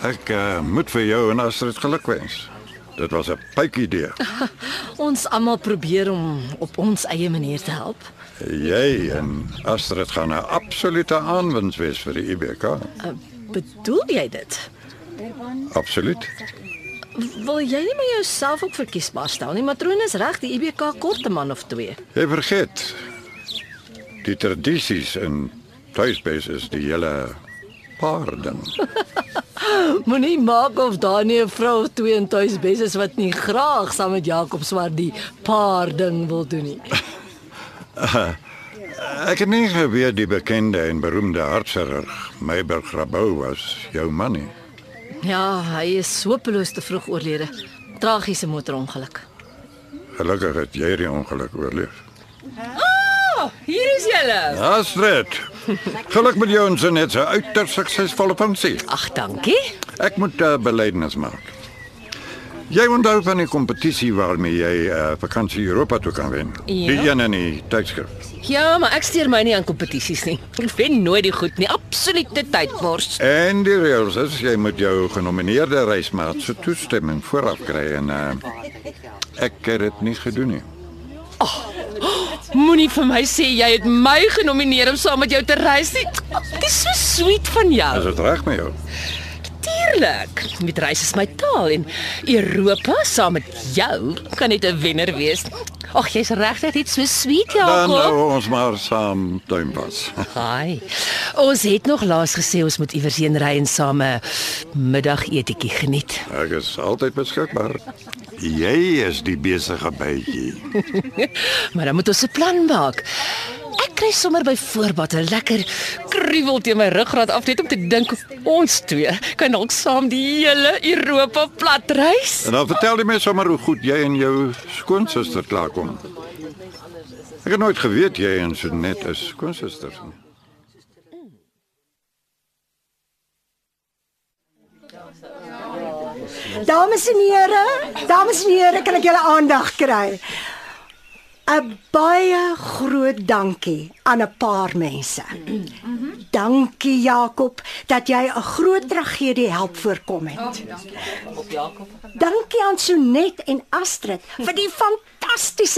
Ek uh, moet vir jou en Astrid gelukwens. Dit was 'n pyp idee. Ons almal probeer om op ons eie manier te help. Jy en Astrid gaan 'n absolute aanwins wees vir die IBK. Uh, bedoel jy dit? Absoluut. Wil jy nie maar jouself ook verkiesbaar stel nie? Matrone is reg, die IBK kort 'n man of twee. Jy vergeet. Die tradisies in tuisbes is die hele paar ding. Moenie maak of daar nie 'n vrou of twee in tuis bes is wat nie graag saam met Jakob Swart die paar ding wil doen nie. Ek het nie geweet die bekende en beroemde hartchirurg Meiberg Rabou was jou man nie. Ja, hy is sopeloos te vroeg oorlede. Tragiese motorongeluk. Gelukkig het jy die ongeluk oorleef. Hier is julle. Astrid. Geluk met jou en sy net 'n uiters suksesvolle funksie. Ag, dankie. Ek moet uh, belydenis maak. Jy onthou van die kompetisie waarmee jy uh, vakansie Europa toe kan wen. Ja. Die een in die tydskrif. Ja, maar ek steur my nie aan kompetisies nie. Ek wen nooit die goed nie. Absolute tydmors. En die reëls is jy moet jou genomineerde reismaat se toestemming vooraf kry en uh, ek het dit nie gedoen nie. Moenie vir my sê jy het my genomineer om saam met jou te reis nie. Dit is so sweet van Is jou. dit reg met jou? Natuurlik. Met reis is my taal en Europa saam met jou kan net 'n wenner wees. Ag, jy's regtig net so sweet, Dan Jakob. nou ons maar saam tuinpas. Haai. Ons het nog laas gesê ons moet iewers heen ry en saam 'n middagetietjie geniet. Ek is altyd beskikbaar. Jy is die besige bytjie. Maar dan moet ons 'n plan maak. Ek kry sommer by voorbaat 'n lekker kriewel teen my ruggraat af net om te dink ons twee kan dalk saam die hele Europa plat reis. En dan vertel jy my sommer hoe goed jy en jou skoonsister klaarkom. Ek het nooit geweet jy en Sonet is skoonsusters nie. Dames en here, dames en here, kan ek julle aandag kry? 'n Baie groot dankie aan 'n paar mense. Dankie Jakob dat jy 'n groot tragedie help voorkom het. Dankie aan Sonet en Astrid vir die fantastiese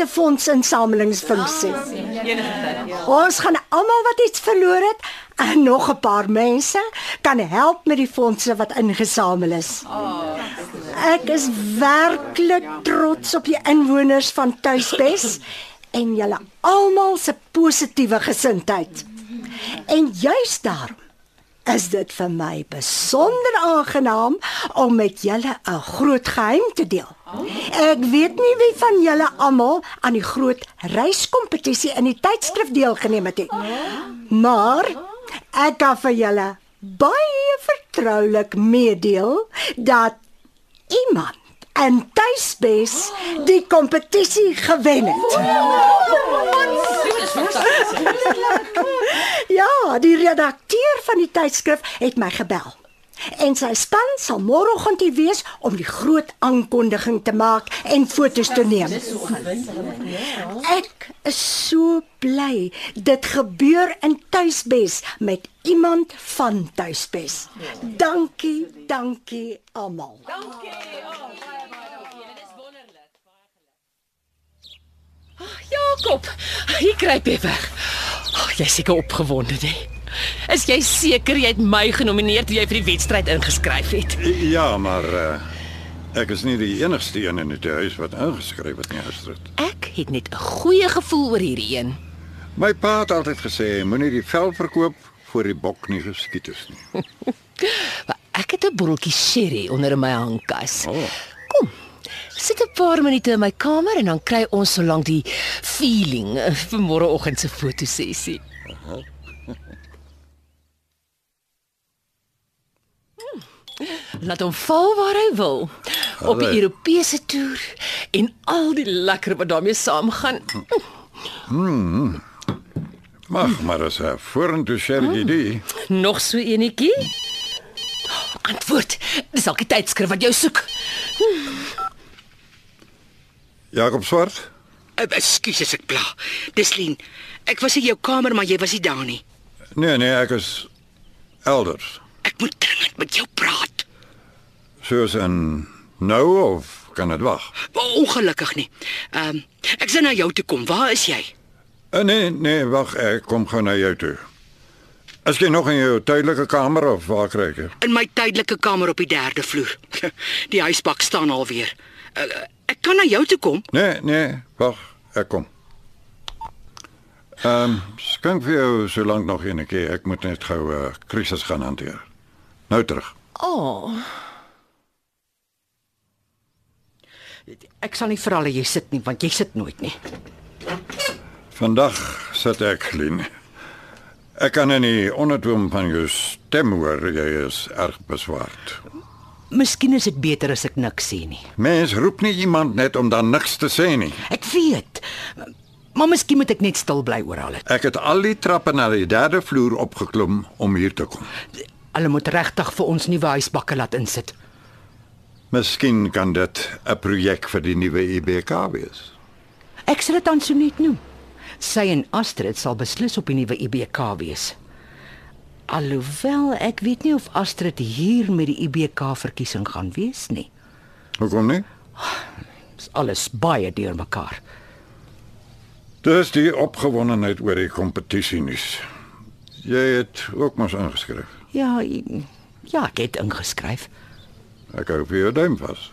fondsinsamelingsfunksie. Ons gaan almal wat iets verloor het en nog 'n paar mense kan help met die fondse wat ingesamel is. Ek is werklik trots op die inwoners van Tuisbes en julle almal se positiewe gesindheid. En juis daarom is dit vir my besonder aangenaam om met julle 'n groot geheim te deel. Ek weet nie wie van julle almal aan die groot reiskompetisie in die tydskrif deelgeneem het nie. Maar ek kan vir julle baie vertroulik meedeel dat iemand in Tuisbes die kompetisie gewen het. Ja, die redakteur van die tydskrif het my gebel. En sy span sal môreoggend hier wees om die groot aankondiging te maak en foto's te neem. Ek is so bly dit gebeur in Tuisbes met iemand van Tuisbes. Dankie, dankie almal. Jakob, hier kruip jy weg. Oh, jy seker opgewonde, hè? Is jy seker jy het my genomineer toe jy vir die wedstryd ingeskryf het? Ja, maar uh, ek is nie die enigste een in die huis wat ingeskryf het nie, Astrid. Ek het net 'n goeie gevoel oor hierdie een. My pa het altyd gesê moenie die vel verkoop voor die bok nie geskiet is nie. Ek het 'n botteltjie sherry onder in my hangkas. Oh. Kom. Sit 'n paar minute in my kamer en dan kry ons solank die feeling eh, vir môreoggend se fotosessie. Hmm. Laat hom val waar hy wil. Op die. Europese toer en al die lekker wat daarmee saamgaan. Mag maar as 'n vorentoe sherry idee. Nog so enetjie? Antwoord. Dis dalk die tydskrif wat jou soek. Jakob Swart, Uh, Ekskuus as ek pla. Dis Lien. Ek was in jou kamer, maar jy was nie daar nie. nee nee, ek is elders. Ek moet dringend met jou praat. Soos in nou of kan dit wag? Ongelukkig nie. Ehm um, ek sien na jou toe kom. Waar is jy? Uh, nee, nee, wag, ek kom gou na jou toe. As jy nog in jou tydelike kamer of waar kry ek? In my tydelike kamer op die derde vloer. Die huisbak staan alweer. Uh, ek kan na jou toe kom. Nee, nee, wag, ek kom. Ehm, um, skink vir jou so lank nog een keer. Ek moet net gou 'n uh, krisis gaan hanteer. Nou terug. Oh, Ek sal nie vir al jy sit nie, want jy sit nooit nie. Vandag sit ek Lien. Ek kan in die ondertoon van jou stem hoor jy is erg beswaard. Miskien is dit beter as ek niks sê nie. Mens roep nie iemand net om dan niks te sê nie. Ek weet. Maar miskien moet ek net stil bly oor al dit. Ek het al die trappe na die derde vloer opgeklom om hier te kom. Hulle moet regtig vir ons nuwe huisbakke laat insit. Miskien kan dit 'n projek vir die nuwe IBK wees. Ek sal dit aan Sonet noem. Sy en Astrid sal beslis op die nuwe IBK wees. Alhoewel ek weet nie of Astrid hier met die IBK verkiesing gaan wees nie. Hoekom nie? Dis alles baie deurmekaar. Dis die opgewondenheid oor die kompetisie nuus. Jy het ook mos ingeskryf. Ja, Ja, ek het ingeskryf. Ek hou vir jou duim vas.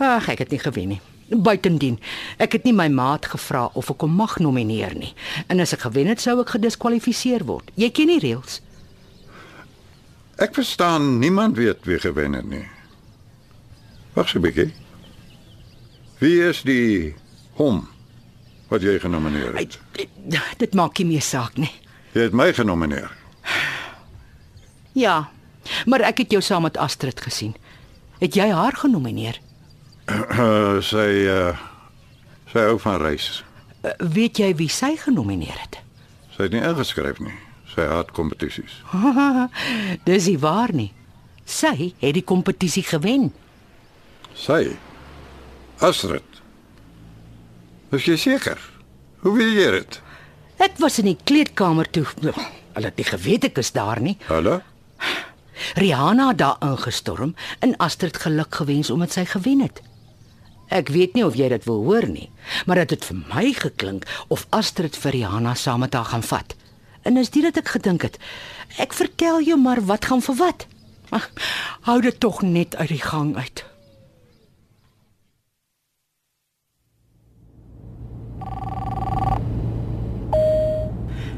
Ag, ek het nie gewen nie. Buitendien, ek het nie my maat gevra of ek hom mag nomineer nie. En as ek gewen het, sou ek gediskwalifiseer word. Jy ken die reëls. Ek verstaan niemand weet wie gewen het nie. Wag so 'n bietjie. Wie is die hom wat jy genomineer het? Dit, dit maak nie meer saak nie. Jy het my genomineer. Ja, maar ek het jou saam met Astrid gesien. Het jy haar genomineer? Uh, sy uh sy hou van reis. Uh, weet jy wie sy genomineer het? Sy het nie ingeskryf nie. Sy haat kompetisies. Dis nie waar nie. Sy het die kompetisie gewen. Sy Astrid. Is jy seker? Hoe weet jy dit? Ek was in die kleedkamer toe. Hulle het nie geweet ek is daar nie. Hallo? Rihanna het daar ingestorm en Astrid geluk gewens omdat sy gewen het. Ek weet nie of jy dit wil hoor nie, maar dit het vir my geklink of Astrid vir Rihanna saam met haar gaan vat. En is dit wat ek gedink het. Ek vertel jou maar wat gaan vir wat. Ag, hou dit tog net uit die gang uit.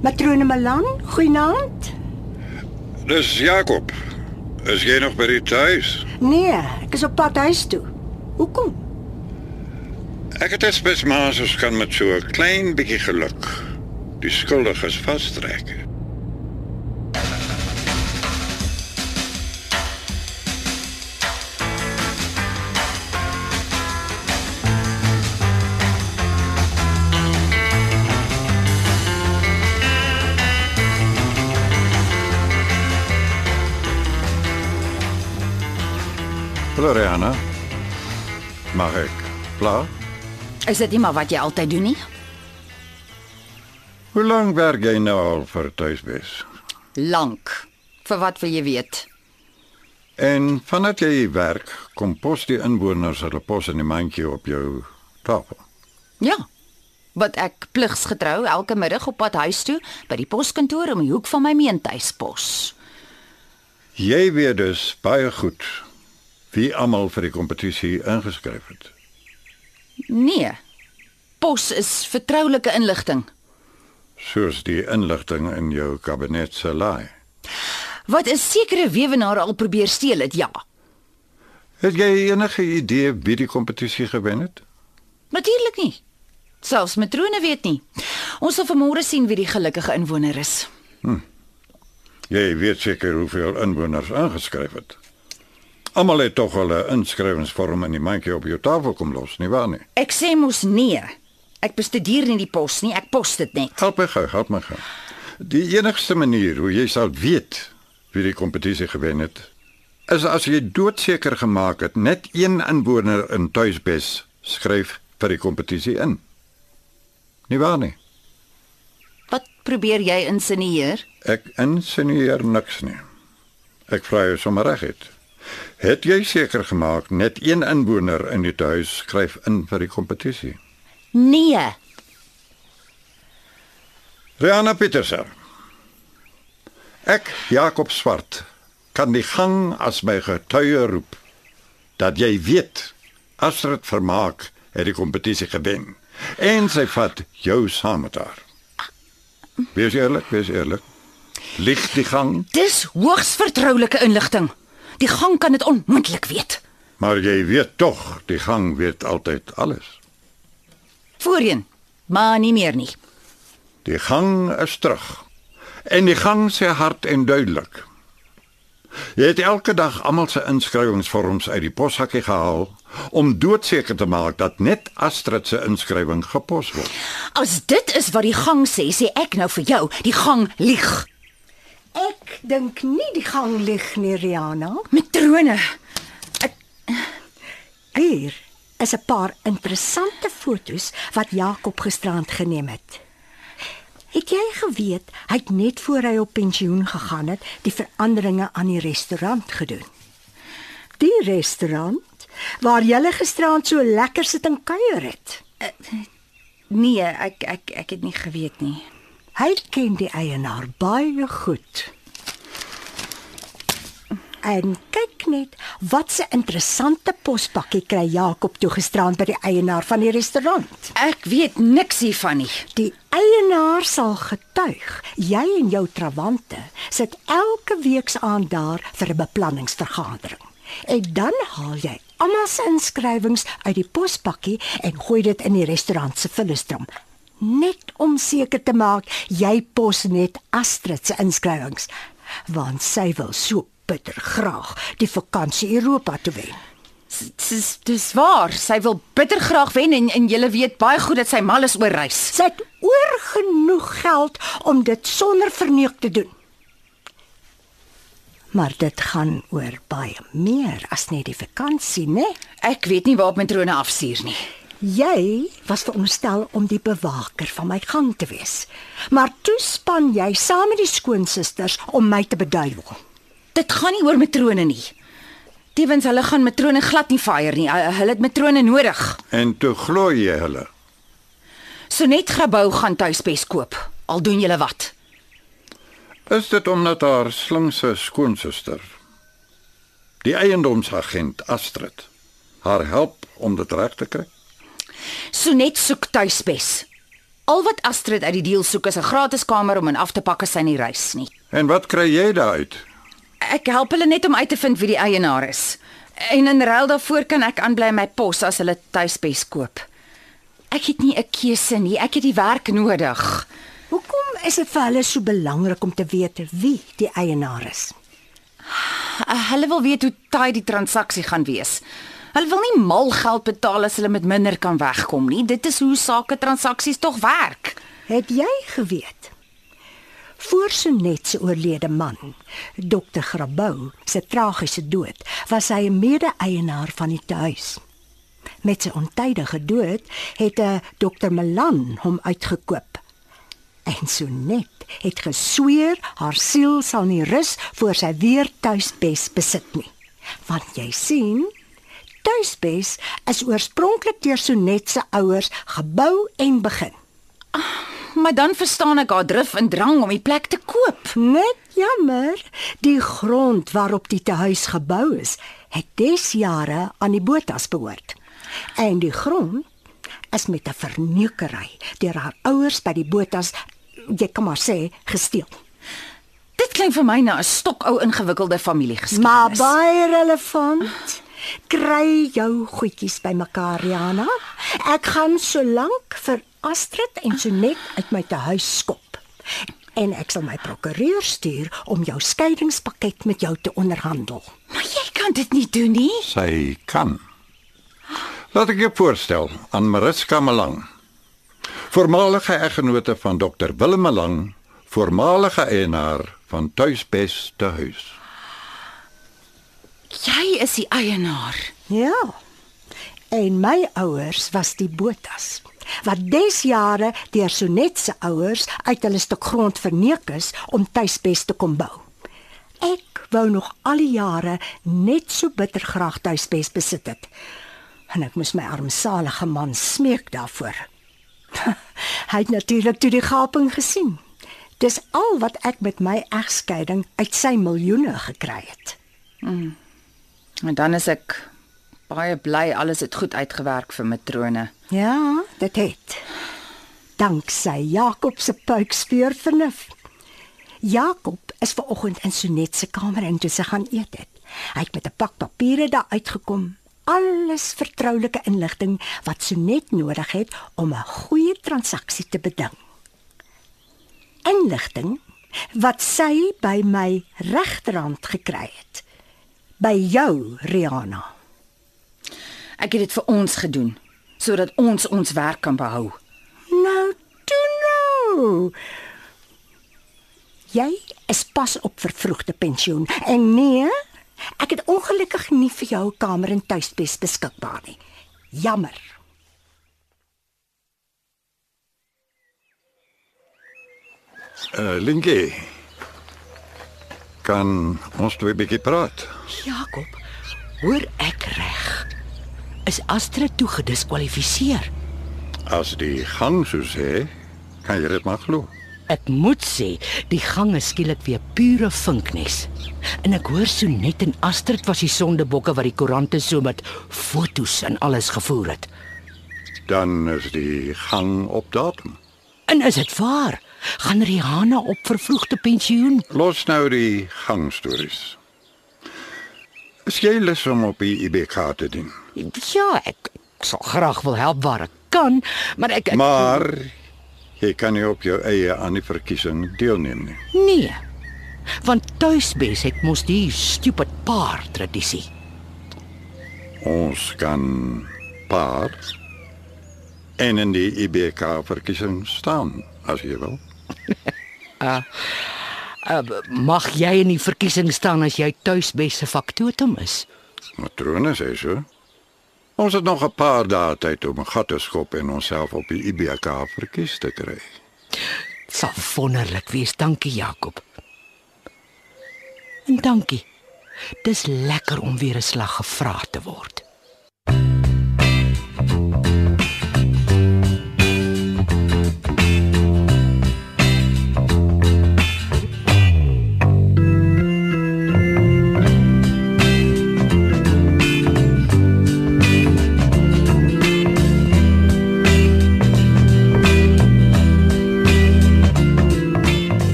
Matrone Malan, goeienaand. Dis Jakob. Is jy nog by die tuis? Nee, ek is op pad huis toe. Hoekom? Ek het spes maar so kan met so 'n klein bietjie geluk. Die skuldiges vastrek. Hallo Rihanna. Mag ek? Pla? Is dit nie maar wat jy altyd doen nie? Hoe lank werk jy nou al vir tuisbes? Lank. Vir wat wil jy weet? En vandat jy werk, kom pos die inwoners hulle pos in die mandjie op jou tafel. Ja. Wat ek pligsgetrou elke middag op pad huis toe by die poskantoor om die hoek van my meentuispos. Jy weet dus baie goed wie almal vir die kompetisie ingeskryf het. Nee. Pos is vertroulike inligting. Soos die inligting in jou kabinet se laai. Wat 'n sekere weewenaar al probeer steel het, ja. Het jy enige idee wie die kompetisie gewen het? Natuurlik nie. Selfs matrone weet nie. Ons sal vanmôre sien wie die gelukkige inwoner is. Jy weet seker hoeveel inwoners ingeskryf het. Almal het tog hulle inskrywingsvorm in die mandjie op jou tafel kom los, nie waar nie? Ek sê mos nee. Ek bestudeer nie die pos nie, ek pos dit net. Help my gou, help my gou. Die enigste manier hoe jy sal weet wie die kompetisie gewen het, is as jy doodseker gemaak het net een inwoner in Tuisbes skryf vir die kompetisie in. Nie waar nie? Wat probeer jy insinueer? Ek insinueer niks nie. Ek vra jou sommer reguit. Het jy seker gemaak net een inwoner in die huis skryf in vir die kompetisie? Nee. Rihanna Petersen. Ek, Jakob Swart, kan die gang as my getuie roep dat jy weet Astrid Vermaak het die kompetisie gewen en sy vat jou saam met haar. Wees eerlik, wees eerlik. Lig die gang, Dis hoogs vertroulike inligting. Die gang kan dit onmoontlik weet. maar jy weet tog, die gang weet altyd alles. Voorheen, maar nie meer nie. Die gang is terug. En die gang sê hard en duidelik. Jy het elke dag almal se inskrywingsvorms uit die poshakkie gehaal om doodseker te maak dat net Astrid se inskrywing gepos word. As dit is wat die gang sê, sê ek nou vir jou, die gang lieg. Ek dink nie die gang lig nie, Rihanna. Matrone. Hier is 'n paar interessante fotos wat Jakob gisterand geneem het. Het jy geweet hy het net voor hy op pensioen gegaan het, die veranderinge aan die restaurant gedoen? Die restaurant waar jy gisterand so lekker sit en kuier het. Nee, ek ek ek het nie geweet nie. Hy ken die eienaar baie goed. En kyk net wat 'n interessante pospakkie kry Jakob toe gisterand by die eienaar van die restaurant. Ek weet niks hiervan nie. Die eienaar sal getuig. Jy en jou trawante sit elke week se aand daar vir 'n beplanningsvergadering. En dan haal jy almal se inskrywings uit die pospakkie en gooi dit in die restaurant se vullisdrom. Net om seker te maak jy pos net Astrid se inskrywings, want sy wil so bitter graag die vakansie Europa toe wen. Dis dis waar. Sy wil bitter graag wen en en jy weet baie goed dat sy mal is oor reis. Sy het oor genoeg geld om dit sonder verneuk te doen. Maar dit gaan oor baie meer as net die vakansie, né? Ek weet nie waar op matrone afstuur nie. Jy was veronderstel om die bewaker van my gang te wees. Maar toe span jy saam met die skoonsusters om my te beduiwel. Dit gaan nie oor matrone nie. Tevens hulle gaan matrone glad nie fire nie. Hulle het matrone nodig. En toe glo jy hulle. So net gebou gaan tuispes koop. Al doen julle wat. Is dit omdat haar slinkse skoonsister, die eiendomsagent Astrid, haar help om dit reg te kry? So net soek tuispes. Al wat Astrid uit die deal soek is 'n gratis kamer om in af te pak as sy nie reis nie. En wat kry jy daaruit? Ek help hulle net om uit te vind wie die eienaar is. En in ruil daarvoor kan ek aanbly my pos as hulle tuispes koop. Ek het nie 'n keuse nie. Ek het die werk nodig. Hoekom is dit vir hulle so belangrik om te weet wie die eienaar is? Uh, Hulle wil weet hoe taai die transaksie gaan wees. Hulle wil nie mal geld betaal as hulle met minder kan wegkom nie. Dit is hoe sake transaksies tog werk. Het jy geweet? Voor Sonet se oorlede man, Dr. Grabouw, se tragiese dood, was hy 'n mede-eienaar van die huis. Met sy ontydige dood het 'n Dr. Melan hom uitgekoop. En Sonet het gesweer haar siel sal nie rus voor sy weer tuisbes besit nie. Want jy sien, tuisbes is oorspronklik deur Sonet se ouers gebou en begin. Maar dan verstaan ek haar drif en drang om die plek te koop. Net jammer, die grond waarop die tehuis gebou is, het des jare aan die Botas behoort. En die grond is met 'n verneukery deur haar ouers by die Botas, jy kan maar sê, gesteel. Dit klink vir my na 'n stokou ingewikkelde familiegeskiedenis. Maar baie relevant. Kry jou goedjies bymekaar, Riana. Ek gaan solank vir Astrid en Sonet uit my tehuis skop. En ek sal my prokureur stuur om jou skeidingspakket met jou te onderhandel. Maar jy kan dit nie doen nie. Sy kan. Laat ek jou voorstel aan Mariska Malang. Voormalige eggenote van Dr Willem Malang, voormalige eienaar van Tuisbes te huis. Jy is die eienaar. Ja. En my ouers was die Botas wat des jare deur Sonet se ouers uit hulle stuk grond verneek is om tuisbes te kom bou. Ek wou nog al die jare net so bitter graag tuisbes besit het. En ek moes my armsalige man smeek daarvoor. Hy het natuurlik toe die gaping gesien. Dis al wat ek met my egskeiding uit sy miljoene gekry het. En dan is ek baie bly alles het goed uitgewerk vir matrone. Ja, dit het. Danksy Jakob se puikspeur vernuf. Jakob is ver oggend in Sonet se kamer in toe sy gaan eet het. Hy het met 'n pak papiere daar uitgekom. Alles vertroulike inligting wat Sonet nodig het om 'n goeie transaksie te beding. Inligting wat sy by my regterhand gekry het. By jou, Rihanna. Ek het dit vir ons gedoen sodat ons ons werk kan behou. Nou, toe nou. Jy is pas op vervroegde pensioen en nee, ek het ongelukkig nie vir jou 'n kamer in tuisbes beskikbaar nie. Jammer. Uh Linkie. Kan ons twee bietjie praat? Jakob, hoor ek reg? Is Astrid toe gediskwalifiseer? As die gang so sê, kan jy dit maar glo. Ek moet sê, die gang is skielik weer pure vinknes. En ek hoor so net en Astrid was die sondebokke wat die koerante so met fotos en alles gevoer het. Dan is die gang op datum. En is dit waar? Gaan Rihanna op vervroegde pensioen? Los nou die gangstories. Is jy lus om op die IBK te dien? Ja, ek, ek sal graag wil help waar ek kan, maar ek, ek Maar jy kan nie op jou eie aan die verkiesing deelneem nie. nee. Want tuisbes het mos die stupid paar tradisie. Ons kan paar en in die IBK verkiesing staan as jy wil. Uh, mag jy in die verkiesing staan as jy tuisbes se faktotum is? Matrone sê so. Ons het nog 'n paar dae tyd om 'n gat te skop en onsself op die IBK verkies te kry. Sal wonderlik wees, dankie Jakob. En dankie. Dis lekker om weer 'n slag gevra te word. In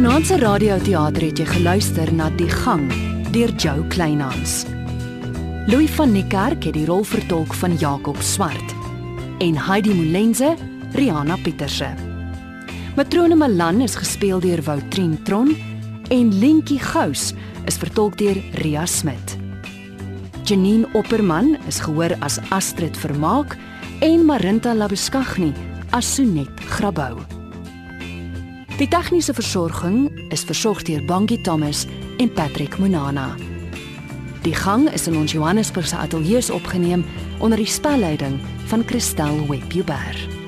Vanaand se radioteater het jy geluister na Die Gang deur Jo Kleinhans. Louis van Niekerk het die rol vertolk van Jakob Swart en Heidi Molenze, Rihanna Pieterse. Matrone Malan is gespeel deur Woutrien Tron en Lentjie Gous is vertolk deur Ria Smit. Janine Opperman is gehoor as Astrid Vermaak en Marinta Labeskagni as Sonet Grabouw. Die tegniese versorging is versorg deur Bangie Thomas en Patrick Monana. Die gang is in ons Johannesburgse ateljee opgeneem onder die spelleiding van Christel Webber.